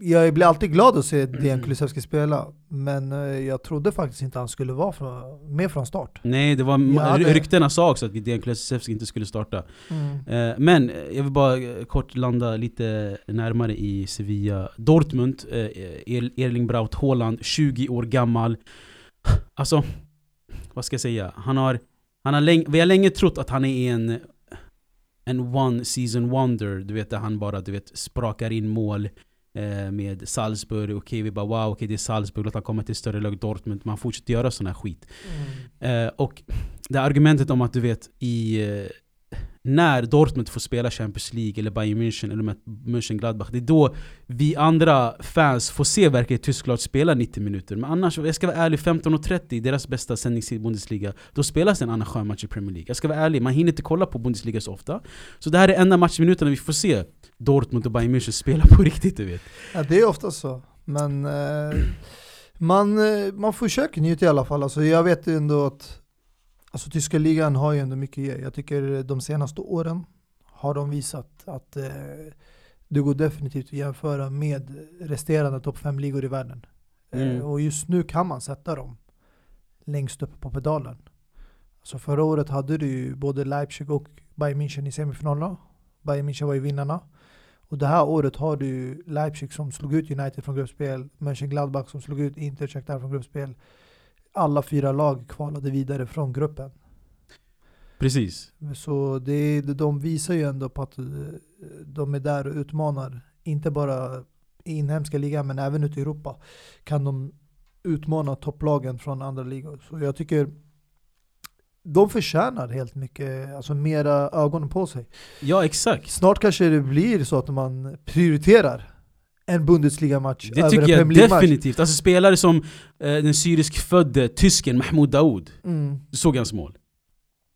jag blir alltid glad att se Mm. Dejan Kulusevski spela. Men eh, jag trodde faktiskt inte han skulle vara från, med från start. Nej, det var, hade- ryktena sa också att Dejan Kulusevski inte skulle starta. Mm. Eh, Men eh, jag vill bara kort landa lite närmare i Sevilla. Dortmund, Erling Braut Haaland, 20 år gammal. Alltså, vad ska jag säga? Han har, han har länge, vi har länge trott att han är en, en one season wonder. Du vet, där han bara du vet, sprakar in mål eh, med Salzburg. Okej, vi bara wow, okej det är Salzburg, låt han komma till större lag Dortmund. Man fortsätter göra sån här skit. Eh, och det argumentet om att du vet i eh, när Dortmund får spela Champions League eller Bayern München eller med Mönchengladbach Det är då vi andra fans får se verkligen Tyskland spela 90 minuter Men annars, jag ska vara ärlig, 15.30 deras bästa sändningstid i Bundesliga Då spelas en annan skön match i Premier League Jag ska vara ärlig, man hinner inte kolla på Bundesliga så ofta Så det här är enda matchminuterna vi får se Dortmund och Bayern München spela på [LAUGHS] riktigt du vet Ja, det är ofta så. Men eh, [CLEARS THROAT] man, eh, man försöker njuta i alla fall. Alltså, jag vet ju ändå att alltså, tyska ligan har ju ändå mycket att ge. Jag tycker de senaste åren har de visat att eh, det går definitivt att jämföra med resterande topp 5-ligor i världen. Mm. Eh, och just nu kan man sätta dem längst upp på pedalen. Alltså förra året hade du ju både Leipzig och Bayern München i semifinalerna. Bayern München var ju vinnarna. Och det här året har du Leipzig som slog ut United från gruppspel, Mönchengladbach som slog ut Inter Shakhtar från gruppspel. Alla fyra lag kvalade vidare från gruppen. Precis Så det, de visar ju ändå på att eh, de är där och utmanar. Inte bara i inhemska ligan men även ute i Europa kan de utmana topplagen från andra ligor. Så jag tycker de förtjänar helt mycket, alltså mera ögonen på sig. Ja exakt Snart kanske det blir så att man prioriterar en Bundesliga-match Det tycker jag definitivt. Alltså spelare som eh, den syrisk-födde tysken Mahmoud Daoud. Mm. Du såg hans mål.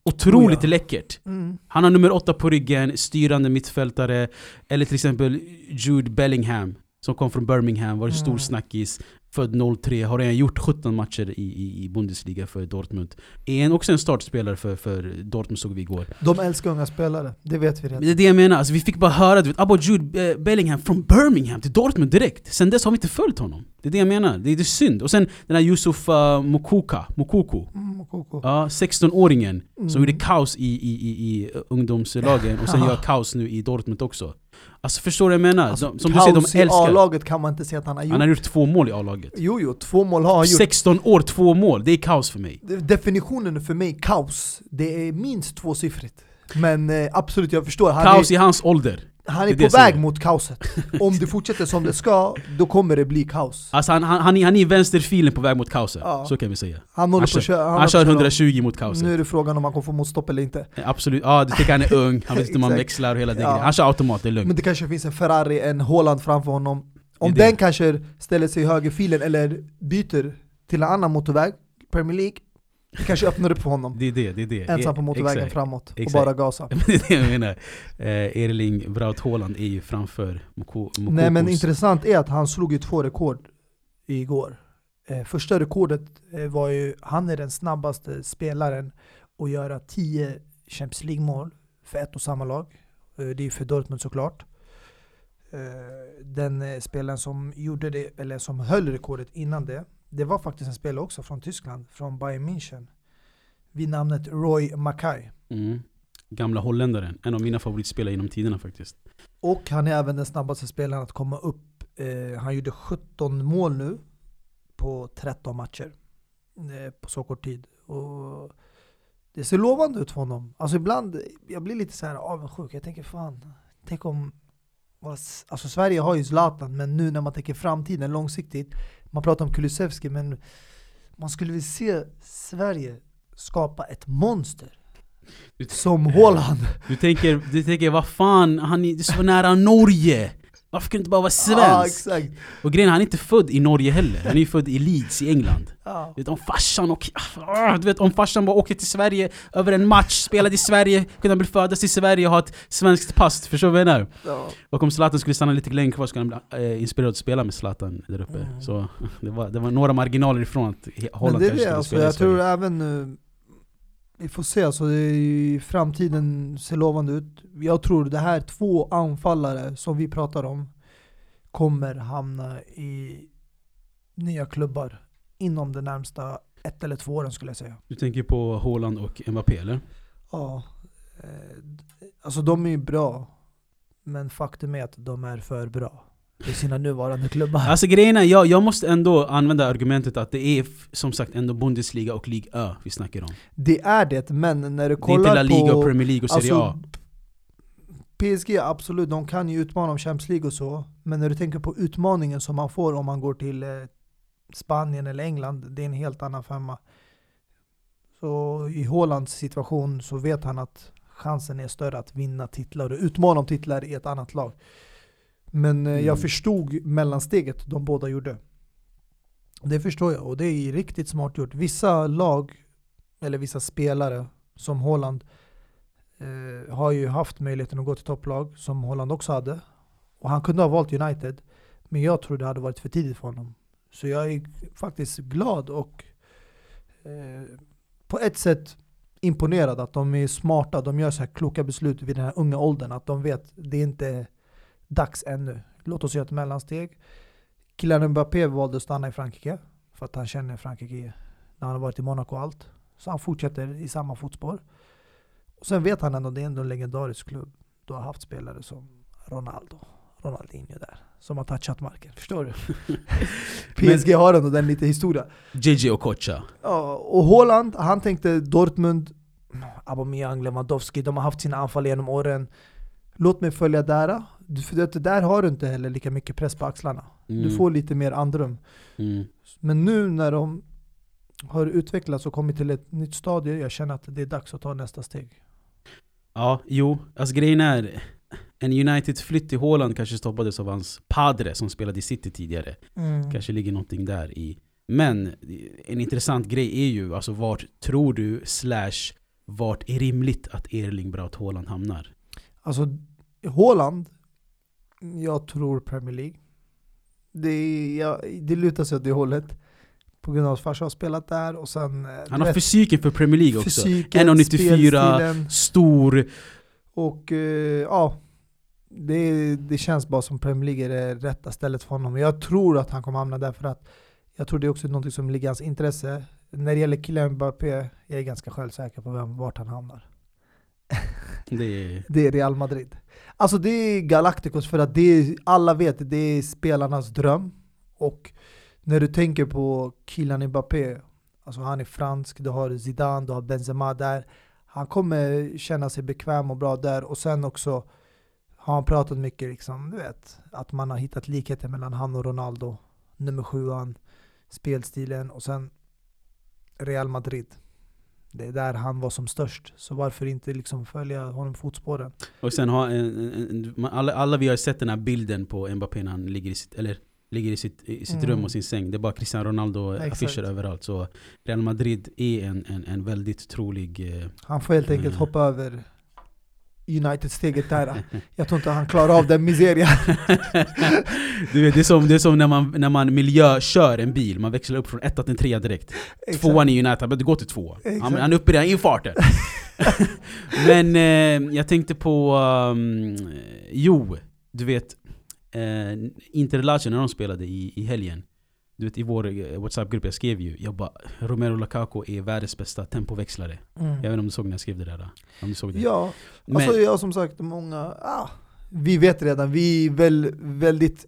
Otroligt Oh ja. läckert. Mm. Han har nummer åtta på ryggen, styrande mittfältare. Eller till exempel Jude Bellingham som kom från Birmingham, var en stor Mm. snackis. Född 03, har redan gjort 17 matcher i, i, i Bundesliga för Dortmund. Är en, också en startspelare för, för Dortmund såg vi igår. De älskar unga spelare, det vet vi redan. Det är det jag menar, alltså, vi fick bara höra du vet, Jude eh, Bellingham från Birmingham till Dortmund direkt. Sen dess har vi inte följt honom. Det är det jag menar, det är, det är synd. Och sen den här Yusuf uh, Mokuka, Mokoko. Mm, Mokoko. Ja, 16-åringen som Mm. gjorde kaos i, i, i, i ungdomslagen och sen gör kaos nu i Dortmund också. Alltså förstår du vad jag menar? Alltså, de, som du säger, de i älskar. A-laget kan man inte säga att han har gjort. Han har gjort två mål i A-laget. Jo, jo, två mål har han gjort. 16 år, två mål. Det är kaos för mig. Definitionen för mig, kaos, det är minst tvåsiffrigt. Men eh, absolut, jag förstår. Han Kaos är, i hans ålder. Han det är är på väg säger. mot kaoset. Om det fortsätter som det ska, då kommer det bli kaos. Alltså han, han, han, är, han är vänsterfilen på väg mot kaoset. Ja. Så kan vi säga. Han Han kör, han på kör att köra. 120 mot kaoset. Nu är det frågan om han kommer få motstopp eller inte. Absolut, ja du tycker han är ung, han vet inte om man [LAUGHS] Exakt. växlar och hela det Ja. grejen. Han kör automat, det är lugnt. Men det kanske finns en Ferrari, en Holland framför honom. Om är det. den kanske ställer sig i högerfilen eller byter till en annan motorväg, Premier League, kanske öppnar upp för honom. Det är det, det är det. Ensam på motorvägen exakt. framåt och Exakt. bara gasa. [LAUGHS] Det är det jag menar. Eh, Erling Braut Haaland är ju framför Moko, Mokokos. Nej men intressant är att han slog ju två rekord igår. Eh, första rekordet eh, var ju, han är den snabbaste spelaren att göra 10 Champions League-mål för ett och samma lag. Eh, det är för Dortmund såklart. Eh, den eh, spelaren som gjorde det, eller som höll rekordet innan det, det var faktiskt en spelare också från Tyskland, från Bayern München. Vid namnet Roy Mackay. Mm. Gamla holländaren, en av mina favoritspelare genom tiderna faktiskt. Och han är även den snabbaste spelaren att komma upp. Eh, han gjorde 17 mål nu på 13 matcher. Eh, på så kort tid. Och det ser lovande ut för honom. Alltså ibland, jag blir lite så här avundsjuk. Jag tänker fan, tänk om... Alltså Sverige har ju Zlatan, men nu när man tänker framtiden långsiktigt. Man pratar om Kulusevski, men man skulle vilja se Sverige skapa ett monster. Som Haaland. Du tänker, du tänker vad fan, han är så nära Norge! Varför kunde det inte bara vara Ja, svensk? exakt. och grejen är, han är inte född i Norge heller, han är ju född i Leeds i England. Ja. Du vet om farsan och... ah, Du vet om farsan bara åkte till Sverige över en match, spelade i Sverige, kunde han bli födas i Sverige och ha ett svenskt pass, förstår du vad jag menar? Ja. Och om Zlatan skulle stanna lite längre kvar skulle han bli eh, inspirerad att spela med Zlatan där uppe. Mm. Så [LAUGHS] det var, det var några marginaler ifrån att Men Holland det är kanske skulle alltså, spela i jag tror även vi får se, alltså, framtiden ser lovande ut. Jag tror det här två anfallare som vi pratar om kommer hamna i nya klubbar inom de närmsta ett eller två åren skulle jag säga. Du tänker på Haaland och Mbappé eller? Ja, eh, alltså de är ju bra, men faktum är att de är för bra i sina nuvarande klubbar. Alltså grejen är, jag, jag måste ändå använda argumentet att det är som sagt ändå Bundesliga och Liga Ö vi snackar om. Det är det, men när du Det är inte kollar La Liga på... och Premier League och Serie A. Alltså, PSG absolut, de kan ju utmana om Champions League och så. Men när du tänker på utmaningen som man får om man går till eh, Spanien eller England, det är en helt annan femma. Så i Haalands situation så vet han att chansen är större att vinna titlar och utmana om titlar i ett annat lag. Men eh, Mm. jag förstod mellansteget de båda gjorde. Det förstår jag och det är riktigt smart gjort. Vissa lag, eller vissa spelare som Haaland eh, har ju haft möjligheten att gå till topplag, som Holland också hade. Och han kunde ha valt United, men jag tror det hade varit för tidigt för honom. Så jag är faktiskt glad och eh, på ett sätt imponerad att de är smarta, de gör så här kloka beslut vid den här unga åldern, att de vet det är inte dags ännu. Låt oss göra ett mellansteg. Kylian Mbappé valde att stanna i Frankrike, för att han känner Frankrike när han har varit i Monaco och allt. Så han fortsätter i samma fotspår. Och sen vet han ändå att det är ändå en legendarisk klubb. Du har haft spelare som Ronaldo, Ronaldinho där, som har touchat marken. Förstår du? [LAUGHS] PSG har ändå den lite historia. JJ Okocha. Ja, och Haaland, han tänkte Dortmund, Aubameyang, Lewandowski, de har haft sina anfall genom åren. Låt mig följa där. För det där har du inte heller lika mycket press på axlarna. Mm. Du får lite mer andrum. Mm. Men nu när de har utvecklats och kommit till ett nytt stadie, jag känner att det är dags att ta nästa steg. Ja, jo. Alltså grejen är, en United-flytt till Haaland kanske stoppades av hans padre som spelade i City tidigare. Mm. Kanske ligger någonting där i. Men en intressant grej är ju, alltså vart tror du, slash, vart är rimligt att Erling Braut Haaland hamnar? Alltså, Haaland, jag tror Premier League. Det, jag, det lutar sig åt det hållet. På grund av att farsan har spelat där och sen... eh, Han har vet, fysiken för Premier League också. fysiken, 1,94, spelstilen. stor. Och eh, ja, det, det känns bara som Premier League är det rätta stället för honom. Jag tror att han kommer hamna där för att jag tror det är också något som ligger i hans intresse. När det gäller Kylian Mbappé, jag är ganska självsäker på vem, vart han hamnar. Det är, Det är Real Madrid. Alltså det är Galacticos för att det är, alla vet det är spelarnas dröm. Och när du tänker på Kylian Mbappé, alltså han är fransk, du har Zidane, du har Benzema där. Han kommer känna sig bekväm och bra där och sen också har han pratat mycket liksom, du vet, att man har hittat likheter mellan han och Ronaldo, nummer sjuan, spelstilen och sen Real Madrid. Det är där han var som störst, så varför inte liksom följa honom fotspåren? och sen har en, en, en, alla, alla vi har sett den här bilden på Mbappé när han ligger i sitt, eller, ligger i sitt, i sitt Mm. rum och sin säng. Det är bara Cristiano Ronaldo Exakt. affischer överallt. Så Real Madrid är en, en, en väldigt trolig... Eh, Han får helt enkelt Mm. hoppa över United-steget där. Jag tror inte han klarar av den miserien. [LAUGHS] du vet, det är som, det är som när, man, när man miljökör en bil, man växlar upp från etta till trea direkt. Exakt. Tvåan i United, men det går till två. Han, han är uppe redan i infarten. [LAUGHS] men eh, jag tänkte på... Um, jo, du vet. Eh, Interlachen när de spelade i, i helgen. Du vet i vår eh, WhatsApp-grupp, jag skrev ju jag bara Romero Lukaku är världens bästa tempoväxlare. Jag vet inte om du såg när jag skrev det där? då? Om du såg det? Ja, Men- alltså jag som sagt, många, ah, vi vet redan, vi är väl, väldigt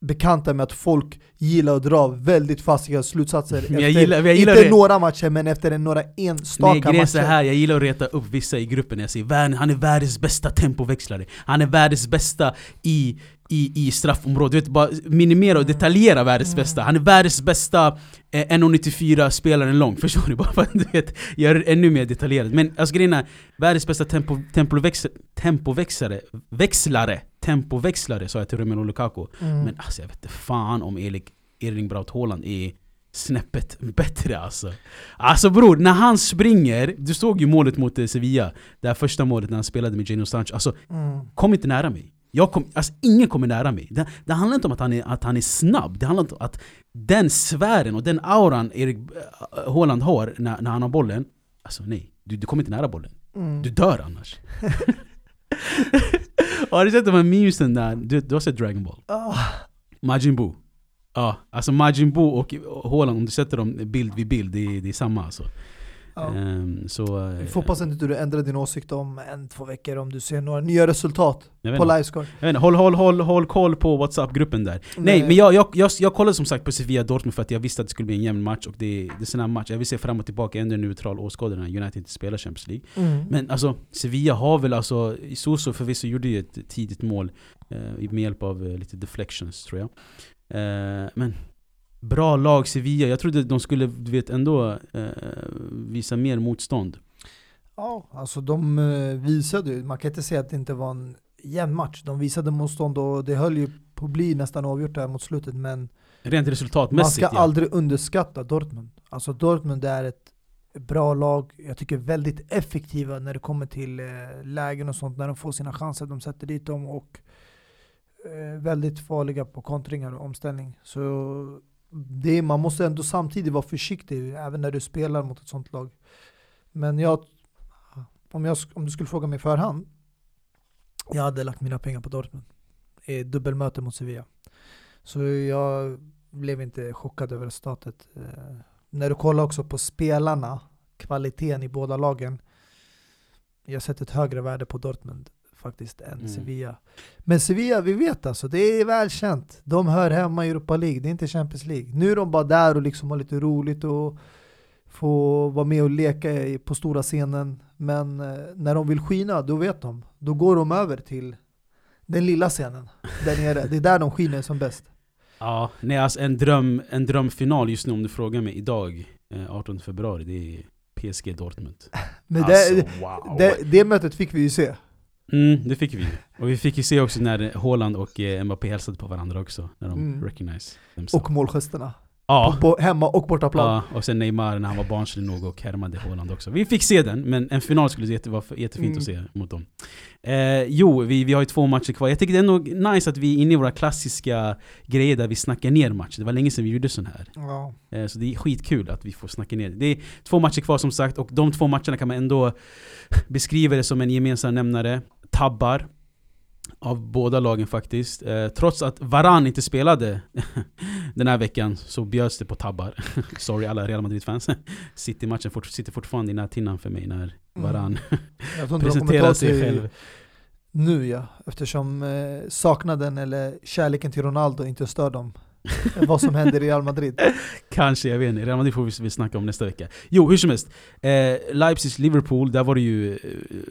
bekanta med att folk gillar att dra väldigt fasta slutsatser [LAUGHS] Men jag efter, gillar- jag gillar inte det. några matcher men efter några enstaka Nej, matcher. här, jag gillar att reta upp vissa i gruppen när jag säger "Värn- han är världens bästa tempoväxlare Han är världens bästa i, i, i straffområdet, du vet bara minimera och detaljera världens bästa Han är världens bästa eh, 1,94 spelaren lång, [LAUGHS] förstår du? Bara för att du vet, göra det ännu mer detaljerat Men alltså grejen är, världens bästa tempo, tempoväx, tempoväxlare, växlare, tempoväxlare sa jag till Romelu Lukaku Mm. Men alltså jag vet inte fan om Erik, Erling Braut Haaland är snäppet bättre alltså. Alltså bror, när han springer, du såg ju målet mot eh, Sevilla, det här första målet när han spelade med Geno Sancho. Alltså, Mm. kom inte nära mig. Jag kom, alltså, ingen kommer nära mig. Det, det handlar inte om att han, är, att han är snabb, det handlar inte om att den sfären och den auran Erik äh, Haaland har när, när han har bollen, alltså nej, du, du kommer inte nära bollen. Mm. Du dör annars. [LAUGHS] har du sett de här memesen där? Du, du har sett Dragon Ball? Ah, Majin Buu. Ja, alltså Majin Buu och Haaland, om du sätter dem bild vid bild, det är, det är samma alltså. Ja. Ehm, så... Vi får hoppas inte du ändrar din åsikt om en, två veckor om du ser några nya resultat på livescore. Jag vet inte, håll, håll, håll, håll koll på WhatsApp-gruppen där. Nej, men jag, jag, jag, jag kollade som sagt på Sevilla Dortmund för att jag visste att det skulle bli en jämn match och det, det är en sån här match, jag vill se fram och tillbaka, ändå neutral åskådare när United inte spelar Champions League. Mm. Men alltså, Sevilla har väl alltså, Soso förvisso gjorde ju ett tidigt mål eh, med hjälp av eh, lite deflections tror jag. Eh, men bra lag Sevilla, jag trodde de skulle du vet, ändå eh, visa mer motstånd. Ja, alltså de eh, visade ju, man kan inte säga att det inte var en jämn match. De visade motstånd och det höll ju på att bli nästan avgjort där mot slutet men Rent man resultatmässigt ska ja. aldrig underskatta Dortmund. Alltså Dortmund är ett bra lag, jag tycker väldigt effektiva när det kommer till eh, lägen och sånt, när de får sina chanser, de sätter dit dem och eh, väldigt farliga på kontringar och omställning. Så det, man måste ändå samtidigt vara försiktig även när du spelar mot ett sånt lag. Men jag, om, jag, om du skulle fråga mig i förhand, jag hade lagt mina pengar på Dortmund. I dubbelmöte mot Sevilla. Så jag blev inte chockad över resultatet. Eh, när du kollar också på spelarna, kvaliteten i båda lagen. Jag sätter ett högre värde på Dortmund faktiskt än Mm. Sevilla. Men Sevilla, vi vet alltså, det är välkänt. De hör hemma i Europa League, det är inte Champions League. Nu är de bara där och liksom har lite roligt och få vara med och leka på stora scenen. Men eh, när de vill skina, då vet de. Då går de över till den lilla scenen där nere. Det är där de skiner som bäst. Ja, nej alltså en, dröm, en drömfinal just nu om du frågar mig idag, eh, 18 februari, det är PSG Dortmund. [LAUGHS] Men alltså, det, wow. det, det mötet fick vi ju se. Mm, det fick vi. Och vi fick ju se också när Haaland och eh, Mbappé hälsade på varandra också, när de Mm. recognize themselves. Och målgesterna. ja. På, på hemma och bortaplan. Ja, och sen Neymar när han var barnslig nog och härmade Haaland också. Vi fick se den, men en final skulle jätte, vara jättefint Mm. att se mot dem. Eh, jo, vi, vi har ju två matcher kvar. Jag tycker det är ändå nice att vi är inne i våra klassiska grejer där vi snackar ner matcher. Det var länge sedan vi gjorde sån här. Ja. Eh, Så det är skitkul att vi får snacka ner. Det är två matcher kvar som sagt och de två matcherna kan man ändå [LAUGHS] beskriva det som en gemensam nämnare. Tabbar av båda lagen faktiskt. Eh, trots att Varan inte spelade [LAUGHS] den här veckan så bjöds det på tabbar. [LAUGHS] Sorry alla Real Madrid-fans. [LAUGHS] City-matchen fort, sitter fortfarande i näthinnan för mig när Varan inte de kommer presenterar sig själv. nu ja, eftersom eh, saknaden eller kärleken till Ronaldo inte stör dem. [LAUGHS] Vad som händer i Real Madrid. Kanske, jag vet inte. Real Madrid får vi, vi snacka om nästa vecka. Jo, hur som helst. Eh, Leipzig-Liverpool, där var det ju eh,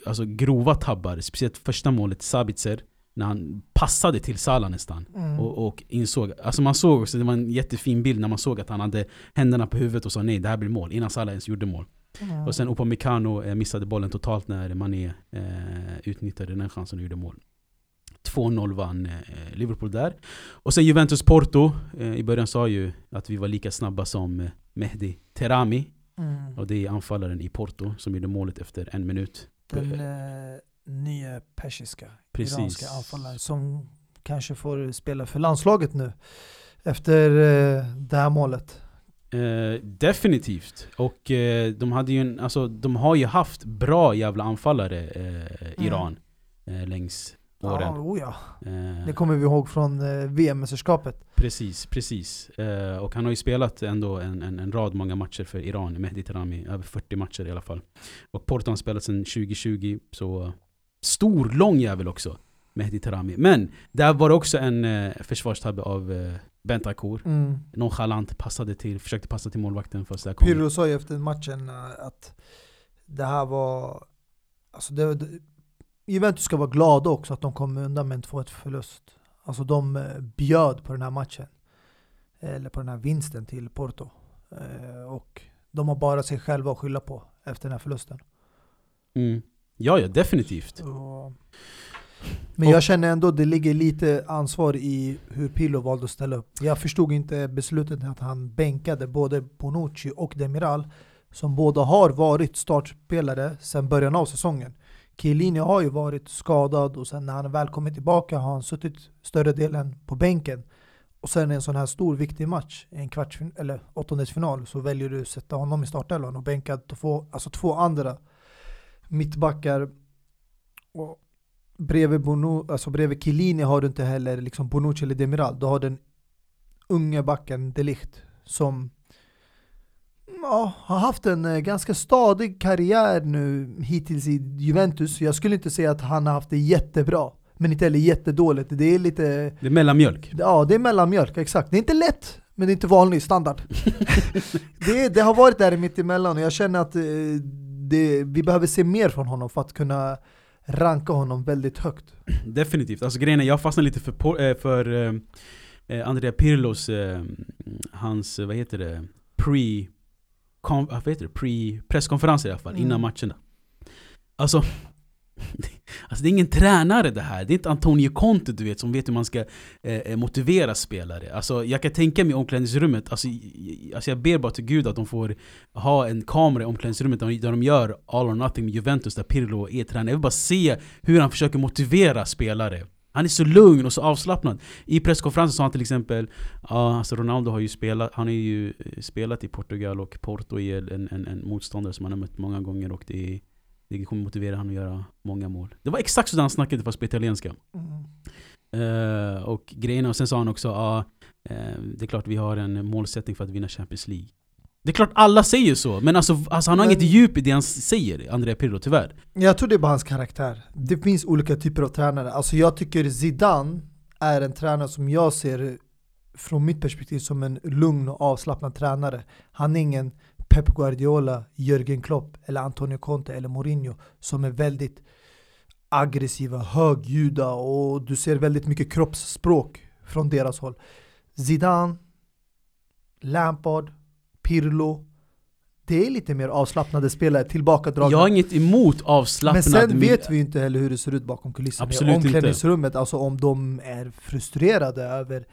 alltså, grova tabbar. Speciellt första målet, Sabitzer. När han passade till Salah nästan. Mm. Och, och insåg, alltså man såg också, det var en jättefin bild när man såg att han hade händerna på huvudet och sa nej, det här blir mål. Innan Salah ens gjorde mål. Mm. Och sen Upamecano eh, missade bollen totalt när Mané eh, utnyttjade den chansen och gjorde mål. 2-0 vann eh, Liverpool där. Och sen Juventus-Porto. Eh, I början sa ju att vi var lika snabba som eh, Mehdi Terami. Mm. Och det är anfallaren i Porto som gjorde målet efter en minut. Den, eh, nya persiska Precis. iranska anfallare som kanske får spela för landslaget nu efter eh, det här målet. Eh, definitivt. Och eh, de, hade ju en, alltså, de har ju haft bra jävla anfallare, eh, Iran, eh, längs Ja, åren. oh ja. Eh, Det kommer vi ihåg från eh, VM-mästerskapet. Precis, precis. Eh, och han har ju spelat ändå en, en, en rad många matcher för Iran, Mehdi Tarami. Över 40 matcher i alla fall. Och Porto har spelat sedan 2020, så stor, lång jävel också. Mehdi Tarami. Men där var det också en eh, försvarstabbe av eh, Bentancur. Mm. Nonchalant passade till, försökte passa till målvakten fast där Pirlo sa ju efter matchen att det här var... Alltså det, Juventus ska vara glada också att de kom undan med en 2-1 förlust. Alltså de eh, bjöd på den här matchen. Eller på den här vinsten till Porto. Eh, Och de har bara sig själva att skylla på efter den här förlusten. Mm. Ja, ja, definitivt. Och- Men jag känner ändå att det ligger lite ansvar i hur Pirlo valde att ställa upp. Jag förstod inte beslutet att han bänkade både Bonucci och Demiral som båda har varit startspelare sedan början av säsongen. Chiellini har ju varit skadad och sen när han väl kommit tillbaka har han suttit större delen på bänken. Och sen i en sån här stor viktig match, en kvartsfin eller åttondelsfinal, så väljer du att sätta honom i startelvan och bänka två, alltså två andra mittbackar. Och bredvid, Bono, alltså bredvid Chiellini har du inte heller liksom Bonucci eller Demiral. Du har den unga backen Delicht som ja, har haft en eh, ganska stadig karriär nu hittills i Juventus. Jag skulle inte säga att han har haft det jättebra, men inte heller jättedåligt. Det är lite, Det är mellanmjölk. ja det är mellanmjölk, exakt. Det är inte lätt, men det är inte vanlig standard. [LAUGHS] det, det har varit där mitt emellan och jag känner att eh, det, vi behöver se mer från honom för att kunna ranka honom väldigt högt. Definitivt. Alltså grejen är, jag fastnade lite för, eh, för eh, Andrea Pirlos, eh, hans, vad heter det, pre... Kon, vad heter det? Pre, presskonferenser i alla fall, Mm. innan matcherna. Alltså, [LAUGHS] alltså det är ingen tränare det här. Det är inte Antonio Conte du vet som vet hur man ska eh, eh, motivera spelare. Alltså jag kan tänka mig i omklädningsrummet, alltså, alltså jag ber bara till gud att de får ha en kamera i omklädningsrummet där de, där de gör all or nothing med Juventus där Pirlo är tränare. Jag vill bara se hur han försöker motivera spelare. Han är så lugn och så avslappnad. I presskonferensen sa han till exempel Ja, alltså Ronaldo har ju spelat, han har ju eh, spelat i Portugal och Porto är en, en, en motståndare som han har mött många gånger och det, det kommer motivera honom att göra många mål. Det var exakt så han snackade fast på italienska. Eh, och grejerna, och sen sa han också ja, eh, det är klart vi har en målsättning för att vinna Champions League. Det är klart alla säger så, men alltså, alltså han har Men- inget djup i det han säger, Andrea Pirlo tyvärr. Jag tror det är bara hans karaktär. Det finns olika typer av tränare. Alltså jag tycker Zidane är en tränare som jag ser från mitt perspektiv som en lugn och avslappnad tränare. Han är ingen Pep Guardiola, Jürgen Klopp eller Antonio Conte eller Mourinho som är väldigt aggressiva, högljudda och du ser väldigt mycket kroppsspråk från deras håll. Zidane, Lampard, Pirlo det är lite mer avslappnade spelare, tillbakadragna. Jag har inget emot avslappnad Men sen vet vi ju inte heller hur det ser ut bakom kulisserna i inte. omklädningsrummet. Alltså om de är frustrerade över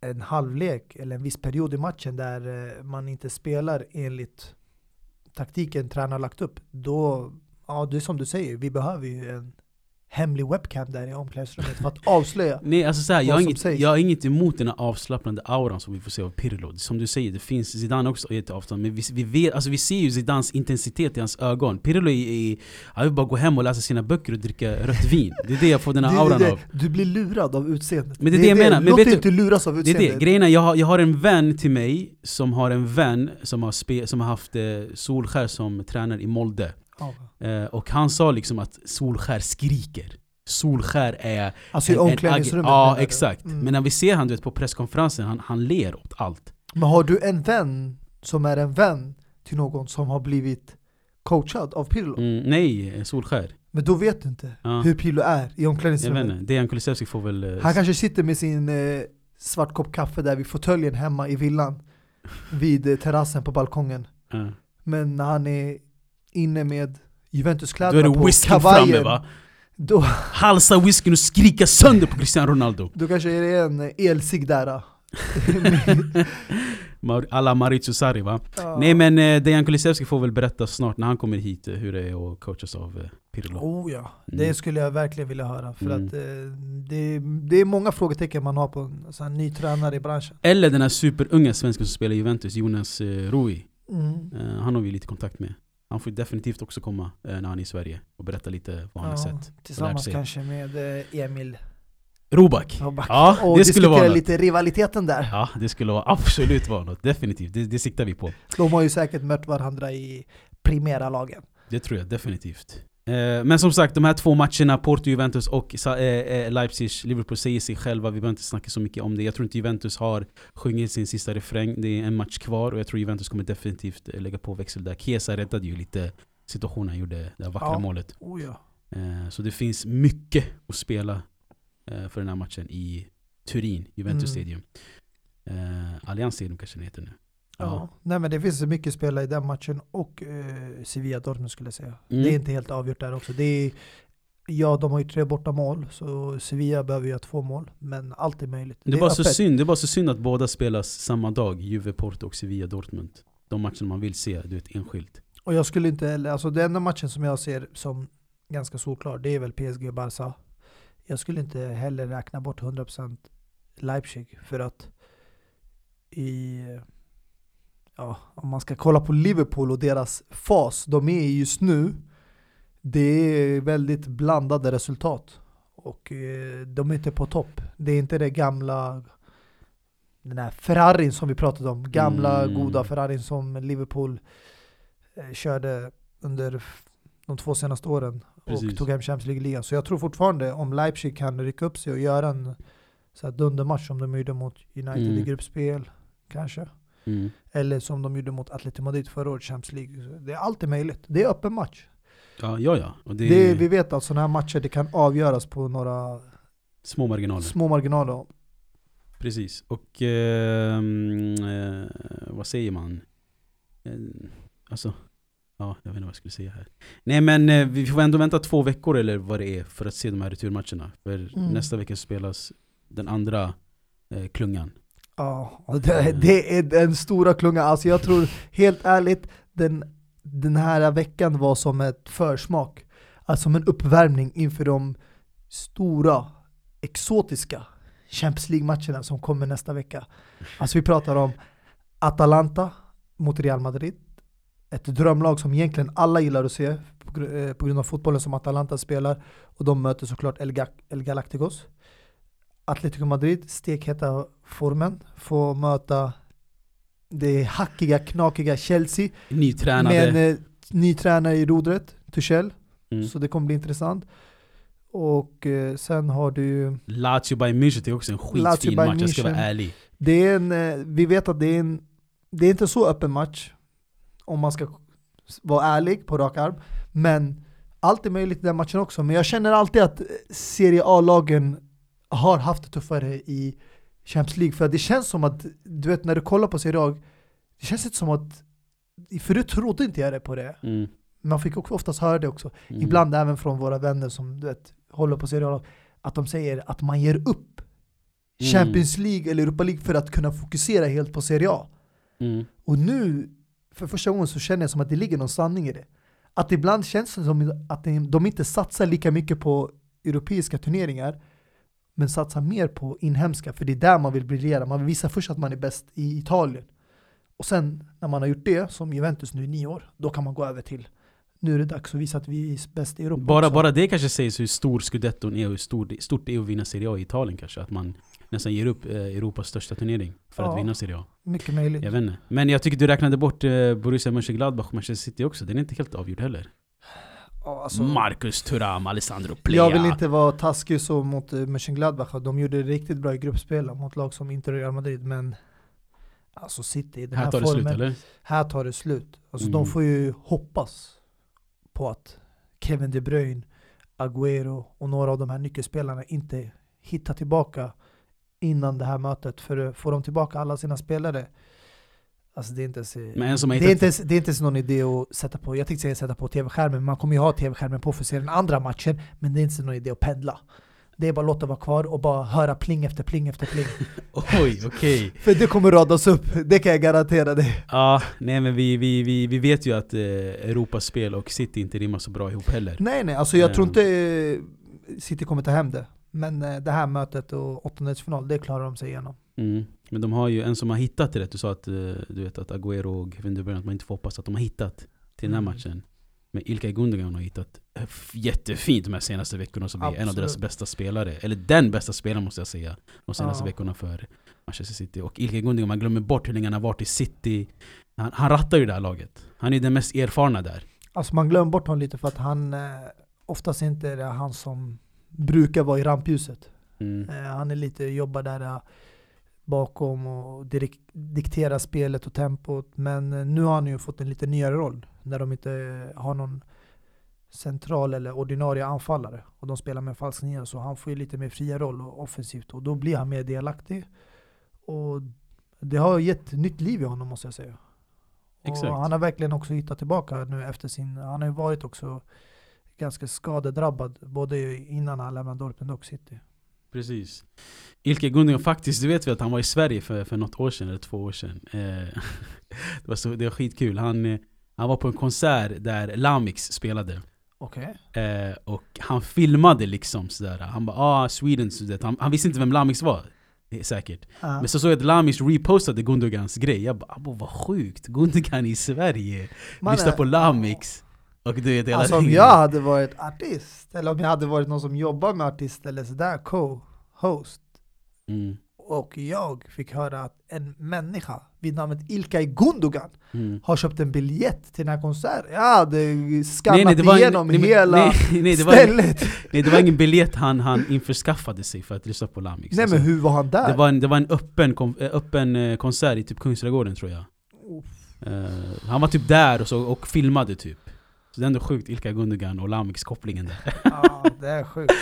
en halvlek eller en viss period i matchen där eh, man inte spelar enligt taktiken tränaren lagt upp. Då, ja det är som du säger, vi behöver ju en hemlig webcam där i omklädningsrummet för att avslöja. [LAUGHS] Nej alltså så här, vad jag, har inget, sägs. jag har inget emot den här avslappnande auran som vi får se av Pirlo Som du säger, det finns Zidane också är avstånd Men vi, vi, vet, alltså vi ser ju Zidanes intensitet i hans ögon Pirlo är, är han vill bara gå hem och läsa sina böcker och dricka rött vin Det är det jag får den här [LAUGHS] Det är auran det, av du blir lurad av utseendet. Men det är det jag menar, men Låt dig inte luras av Det är utseendet. det, grejen är jag har, jag har en vän till mig Som har en vän som har, spe, som har haft eh, Solskär som tränare i Molde. Eh, Och han sa liksom att Solskär skriker Solskär är Alltså i en- omklädningsrummet Ja exakt, Mm. men när vi ser han du vet, på presskonferensen, han, han ler åt allt Men har du en vän som är en vän till någon som har blivit coachad av Pirlo? mm, Nej, Solskär Men då vet du inte Ja. hur Pirlo är i Jag vet omklädningsrummet. inte, Dejan Kulusevski får väl... eh, Han kanske sitter med sin eh, svart kopp kaffe där vid fåtöljen hemma i villan [LAUGHS] vid eh, terrassen på balkongen. ja. Men när han är inne med Då är Juventuskläderna det på, whiskyn framme kavajen, va? då, Halsa whiskyn och skrika sönder på Cristiano Ronaldo då kanske är det en elsig där. [LAUGHS] Alla Maurizio Sarri va? Ja. Nej men eh, Dejan Kulusevski får väl berätta snart när han kommer hit eh, hur det är att coachas av eh, Pirlo. Oh ja, Mm. det skulle jag verkligen vilja höra. För Mm. att eh, det, det är många frågetecken man har på en här ny tränare i branschen. Eller den här superunga svensken som spelar i Juventus, Jonas eh, Rui. Mm. Han har vi lite kontakt med. Han får definitivt också komma eh, när han är i Sverige och berätta lite vad han har Ja, sett. Tillsammans kanske med eh, Emil Robak! Robak. Ja, och det skulle vara något. lite rivaliteten där. Ja, det skulle vara absolut vara något. Definitivt, det, det siktar vi på. De har ju säkert mött varandra i primera-lagen. Det tror jag definitivt. Eh, men som sagt, de här två matcherna, Porto, Juventus och eh, eh, Leipzig, Liverpool säger sig själva, vi behöver inte snacka så mycket om det. Jag tror inte Juventus har sjungit sin sista refräng, det är en match kvar och jag tror Juventus kommer definitivt lägga på växel där. Chiesa räddade ju lite situationen, gjorde det vackra Ja. målet. Oh ja. Så det finns mycket att spela för den här matchen i Turin, Juventus Mm. Stadium. Allianz Stadium kanske den heter nu. Ja. Nej men det finns så mycket spelare i den matchen och eh, Sevilla Dortmund skulle jag säga. Mm. Det är inte helt avgjort där också. Det är, ja, de har ju tre borta mål så Sevilla behöver ju ha två mål. Men allt är möjligt. Det är, bara så synd, det är bara så synd att båda spelas samma dag, Juve Porto och Sevilla Dortmund. De matcherna man vill se, du vet, enskilt. Och jag skulle inte heller, alltså den enda matchen som jag ser som ganska solklar, det är väl PSG Barca. Jag skulle inte heller räkna bort 100% Leipzig för att i ja, om man ska kolla på Liverpool och deras fas de är i just nu, det är väldigt blandade resultat. Och eh, de är inte på topp. Det är inte det gamla den här Ferrarin som vi pratade om, gamla Mm. goda Ferrarin som Liverpool eh, körde under de två senaste åren Precis. och tog hem Champions League-ligan. Så jag tror fortfarande om Leipzig kan rycka upp sig och göra en så här dundermatch som de gjorde mot United Mm. i gruppspel, kanske. Mm. Eller som de gjorde mot Atletico Madrid förra året, Champions League. Det är alltid möjligt. Det är öppen match. Ja, ja, ja. Det Det, vi vet att sådana här matcher det kan avgöras på några små marginaler. små marginaler. Precis. Och ehm, eh, vad säger man? Eh, alltså, ja, jag vet inte vad jag skulle säga här. Nej men eh, vi får ändå vänta två veckor eller vad det är för att se de här returmatcherna. För Mm. nästa vecka spelas den andra eh, klungan. Ja, det, det är den stora klungan. Alltså jag tror helt ärligt, den, den här veckan var som ett försmak. Alltså som en uppvärmning inför de stora, exotiska Champions League-matcherna som kommer nästa vecka. Alltså vi pratar om Atalanta mot Real Madrid. Ett drömlag som egentligen alla gillar att se på eh, på grund av fotbollen som Atalanta spelar. Och de möter såklart El, Ga- El Galacticos. Atletico Madrid, stekheta formen, får möta det hackiga, knakiga Chelsea Nytränade. med en eh, ny tränare i rodret, Tuchel. Mm. Så det kommer bli intressant. Och eh, sen har du Lazio Bayern München är också en skitfin match, jag ska vara ärlig. Det är en, eh, vi vet att det är en, det är inte så öppen match om man ska vara ärlig på rak arm. Men allt är möjligt i den matchen också. Men jag känner alltid att eh, Serie A-lagen har haft det tuffare i Champions League. För det känns som att, du vet när du kollar på Serie A, det känns inte som att, förut trodde inte jag det på det. Mm. Man fick också oftast höra det också. Mm. Ibland även från våra vänner som du vet, håller på Serie A, att de säger att man ger upp Mm. Champions League eller Europa League för att kunna fokusera helt på Serie A. Mm. Och nu, för första gången så känner jag som att det ligger någon sanning i det. Att ibland känns det som att de- de inte satsar lika mycket på europeiska turneringar, men satsar mer på inhemska, för det är där man vill briljera. Man vill visa först att man är bäst i Italien. Och sen när man har gjort det, som Juventus nu i nio år, då kan man gå över till nu är det dags att visa att vi är bäst i Europa Bara, också. bara det kanske sägs hur stor scudetton är och hur stor, stort det är att vinna Serie A i Italien kanske. Att man nästan ger upp eh, Europas största turnering för Ja. att vinna Serie A. Mycket möjligt. Jag vet inte. Men jag tycker du räknade bort eh, Borussia Mönchengladbach och Manchester City också. Den är inte helt avgjord heller. Alltså- Marcus Thuram, Alessandro Plea. Jag vill inte vara taskig så mot uh, Mönchengladbach, de gjorde det riktigt bra i gruppspel mot lag som Inter och Real Madrid, men alltså City i den här, Här tar det formen, slut eller? här tar det slut. Alltså Mm. de får ju hoppas på att Kevin De Bruyne, Agüero och några av de här nyckelspelarna inte hittar tillbaka innan det här mötet, för får de tillbaka alla sina spelare Alltså det är inte ens, Men en som det, är inte ens, det är inte ens någon idé att sätta på, jag tänkte säga sätta på tv-skärmen, man kommer ju ha tv-skärmen på för att se den andra matchen, men det är inte någon idé att pendla. Det är bara att låta vara kvar och bara höra pling efter pling efter pling. [LAUGHS] Oj, okej. [LAUGHS] För det kommer radas upp, det kan jag garantera dig. Ja, nej men vi, vi, vi, vi vet ju att eh, Europaspel och City inte rimmar så bra ihop heller. Nej nej, alltså jag tror Ehm. inte eh, City kommer ta hem det. Men eh, det här mötet och åttondelsfinal, det klarar de sig igenom. Mm. Men de har ju en som har hittat rätt. Du sa att, eh, du vet, att Agüero och Kevin De Bruyne, att man inte får hoppas att de har hittat till den här Mm. matchen. Men Ilkay Gundogan har hittat eh, jättefint de här senaste veckorna som är en av deras bästa spelare. Eller den bästa spelaren måste jag säga. De senaste Ja. veckorna för Manchester City. Och Ilkay Gundogan, man glömmer bort hur länge han har varit i City. Han, han rattar ju det här laget. Han är den mest erfarna där. Alltså man glömmer bort honom lite för att han eh, oftast inte är det han som brukar vara i rampljuset. Mm. Eh, han är lite, jobbar där bakom och direkt, dikterar spelet och tempot. Men eh, nu har han ju fått en lite nyare roll. När de inte eh, har någon central eller ordinarie anfallare. Och de spelar med falsk nia. Så han får ju lite mer fria roll och offensivt. Och då blir han mer delaktig. Och det har gett nytt liv i honom måste jag säga. Exakt. Och han har verkligen också hittat tillbaka nu efter sin, han har ju varit också ganska skadedrabbad både innan han lämnade Dortmund och City. Precis. Ilkay Gundogan faktiskt, du vet vi att han var i Sverige för, för något år sedan, eller två år sedan. Eh, [LAUGHS] det, var så, det var skitkul. Han, eh, han var på en konsert där Lamix spelade. Okej. Eh, och han filmade liksom sådär. Han bara ah, Sweden, så det. Han, han visste inte vem Lamix var. eh, Säkert. Men så såg jag att Lamix repostade Gundogans grej. Jag bara vad sjukt. Gundogan i Sverige. Man Lyssna är- på Lamix. Och du vet Alltså om jag hade varit artist, eller om jag hade varit någon som jobbar med artist eller sådär, co-host, Mm, och jag fick höra att en människa vid namnet Ilkay Gundogan mm. har köpt en biljett till den här konserten. Jag hade skannat Nej, nej, igenom nej, hela nej, nej, det var- stället. Nej det var ingen biljett han, han införskaffade sig för att lyssna på Lamix. Nej Alltså, men hur var han där? det, var en, det var en öppen, eh, öppen eh, konsert i typ Kungsträdgården tror jag. Eh, han var typ där och, så, och filmade typ. Så det är ändå sjukt, Ilkay Gundogan och Lamix kopplingen där. [LAUGHS] Ja, det är sjukt.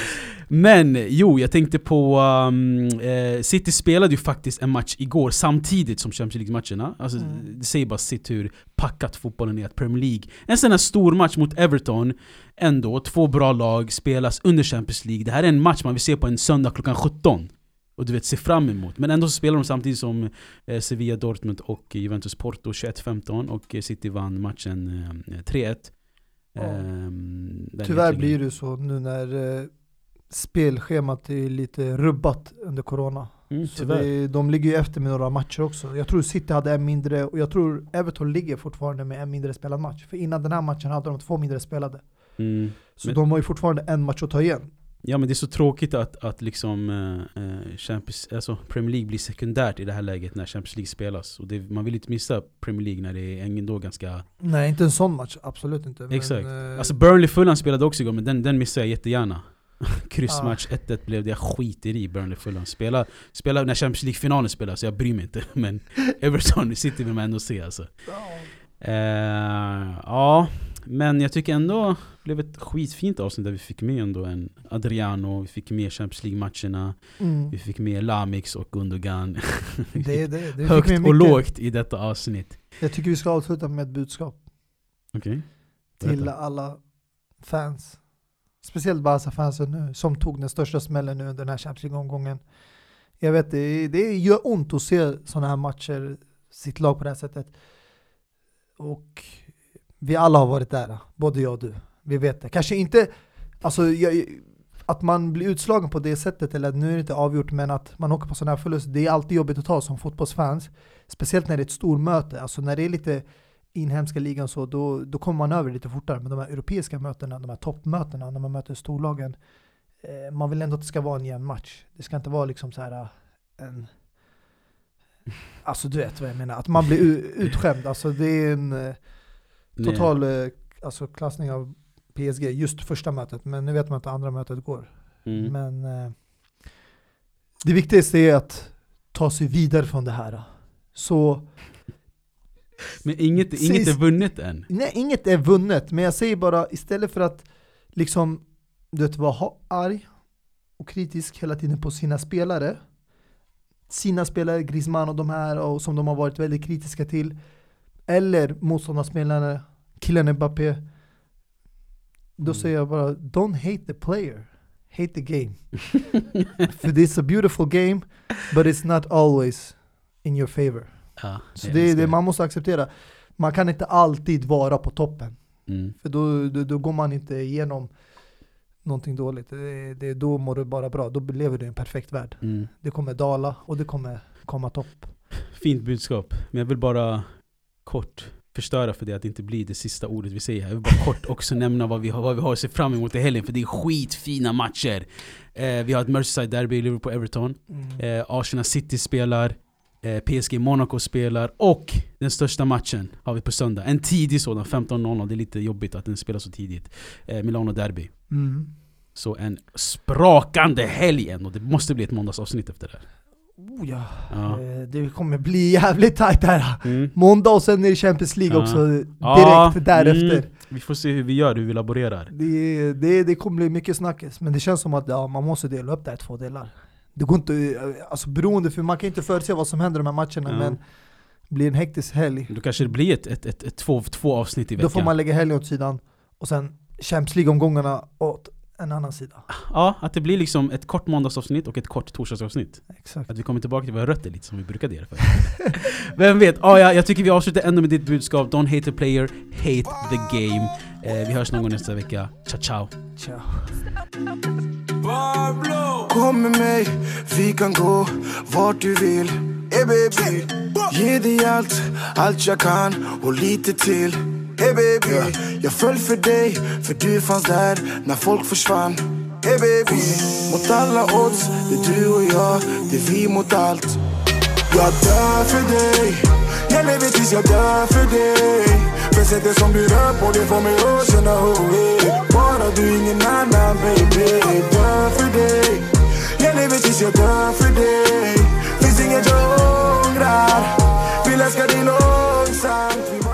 Men jo, jag tänkte på... Um, eh, City spelade ju faktiskt en match igår samtidigt som Champions League-matcherna. Alltså, Mm. Det säger bara sitt hur packat fotbollen är att Premier League. En sån här stor match mot Everton, ändå, två bra lag spelas under Champions League. Det här är en match man vill se på en söndag klockan 17. Och du vet, se fram emot. Men ändå så spelar de samtidigt som eh, Sevilla, Dortmund och Juventus Porto 21-15 och eh, City vann matchen eh, 3-1. Ja. Ehm, Tyvärr blir det så nu när eh, spelschemat är lite rubbat under corona. Mm, Så det, de ligger ju efter med några matcher också. Jag tror City hade en mindre, och jag tror Everton ligger fortfarande med en mindre spelad match. För innan den här matchen hade de två mindre spelade. Mm. Så Men- de har ju fortfarande en match att ta igen. Ja men det är så tråkigt att, att liksom eh, eh, Champions, alltså Premier League blir sekundärt i det här läget när Champions League spelas. Och det, man vill inte missa Premier League när det är ändå ganska... Nej, inte en sån match. Absolut inte. Men, Exakt. eh, Alltså Burnley Fulham spelade också igår men den, den missade jag jättegärna. [LAUGHS] Kryssmatch 1-1 blev det, jag skiter i Burnley Fulham. Spela, spela när Champions League-finalen spelas, jag bryr mig inte. [LAUGHS] Men Everton City vill man ändå se alltså. Eh, ja, men jag tycker ändå det blev ett skitfint avsnitt där vi fick med ändå en Adriano, vi fick med Champions League-matcherna, mm, vi fick med Lamix och Gundogan. det, det, det [LAUGHS] Högt och lågt i detta avsnitt. Jag tycker vi ska avsluta med ett budskap Okej? till alla fans. Speciellt Barca-fansen nu, som tog den största smällen nu under den här Champions League-omgången. Jag vet, det, det gör ont att se sådana här matcher, sitt lag på det här sättet. Och vi alla har varit där, både jag och du. Vi vet det. Kanske inte, alltså jag, att man blir utslagen på det sättet, eller nu är det inte avgjort, men att man åker på sådana här förluster, det är alltid jobbigt att ta som fotbollsfans. Speciellt när det är ett stormöte, alltså när det är lite inhemska ligan så, då, då kommer man över lite fortare. Men de här europeiska mötena, de här toppmötena, när man möter storlagen, eh, man vill ändå att det ska vara en jämn match. Det ska inte vara liksom så här eh, en... Alltså du vet vad jag menar, att man blir utskämd. Alltså det är en eh, Nej. total eh, alltså, klassning av PSG just första mötet, men nu vet man att andra mötet går. Mm. Men eh, det viktigaste är att ta sig vidare från det här. Så Men inget, inget är vunnet än. Nej, inget är vunnet, men jag säger bara istället för att liksom, du vet, vara arg och kritisk hela tiden på sina spelare, sina spelare, Griezmann och de här, och som de har varit väldigt kritiska till, eller motståndarspelarna, killen Mbappé, då Mm. säger jag bara don't hate the player. hate the game. [LAUGHS] För it's a beautiful game, but it's not always in your favor. Ja, Så det, älskar det man måste acceptera. Man kan inte alltid vara på toppen. Mm. För då, då, då går man inte igenom någonting dåligt. Det, det, då mår du bara bra. Då lever du i en perfekt värld. Mm. Det kommer dala och det kommer komma topp. Fint budskap. Men jag vill bara kort förstöra för det att det inte blir det sista ordet vi säger här. Jag vill bara kort också nämna vad vi har, vad vi har att se fram emot i helgen, för det är skitfina matcher. Eh, vi har ett Merseyside derby, Liverpool-Everton. Eh, Arsenal City spelar, eh, PSG Monaco spelar och den största matchen har vi på söndag. En tidig sådan, 15.00. Det är lite jobbigt att den spelar så tidigt. Eh, Milano Derby. Mm. Så en sprakande helg ändå. Det måste bli ett måndagsavsnitt efter det här. Oh, ja. Ja. Eh, Det kommer bli jävligt tajt här. Mm. Måndag och sen är det Champions League Ja. också direkt Ja, därefter. mm. Vi får se hur vi gör, hur vi laborerar. Det, det, det kommer bli mycket snackis, men det känns som att ja, man måste dela upp det här i två delar. Det går inte, alltså beroende, för man kan inte förutse vad som händer i de här matcherna, men blir en hektisk helg. Då kanske det blir ett, ett, ett, ett två, två avsnitt i veckan. Då får man lägga helgen åt sidan, och sen Champions League-omgångarna åt en annan sida. Ja, att det blir liksom ett kort måndagsavsnitt och ett kort torsdagsavsnitt. Exakt. Att vi kommer tillbaka till våra rötter lite som vi brukade göra förr. [LAUGHS] Vem vet? Ah, ja, jag tycker vi avslutar ändå med ditt budskap. Don't hate the player, hate the game. Eh, vi hörs någon gång nästa vecka. Ciao ciao! Ciao. Kom med mig, vi kan gå vart du vill Hey baby, ge dig allt, allt jag kan och lite till Hey baby. Yeah. Jag föll för dig, för du fanns där när folk försvann. Hey baby. Mot alla odds, det är du och jag, det är vi mot allt. Jag dör för dig. Jag lever tills jag dör för dig. För sättet som du rör på det får mig att känna oh, Bara du, ingen annan baby. Jag dör för dig. Jag lever tills jag dör för dig. Finns inget jag ångrar. Vill älska dig långsamt.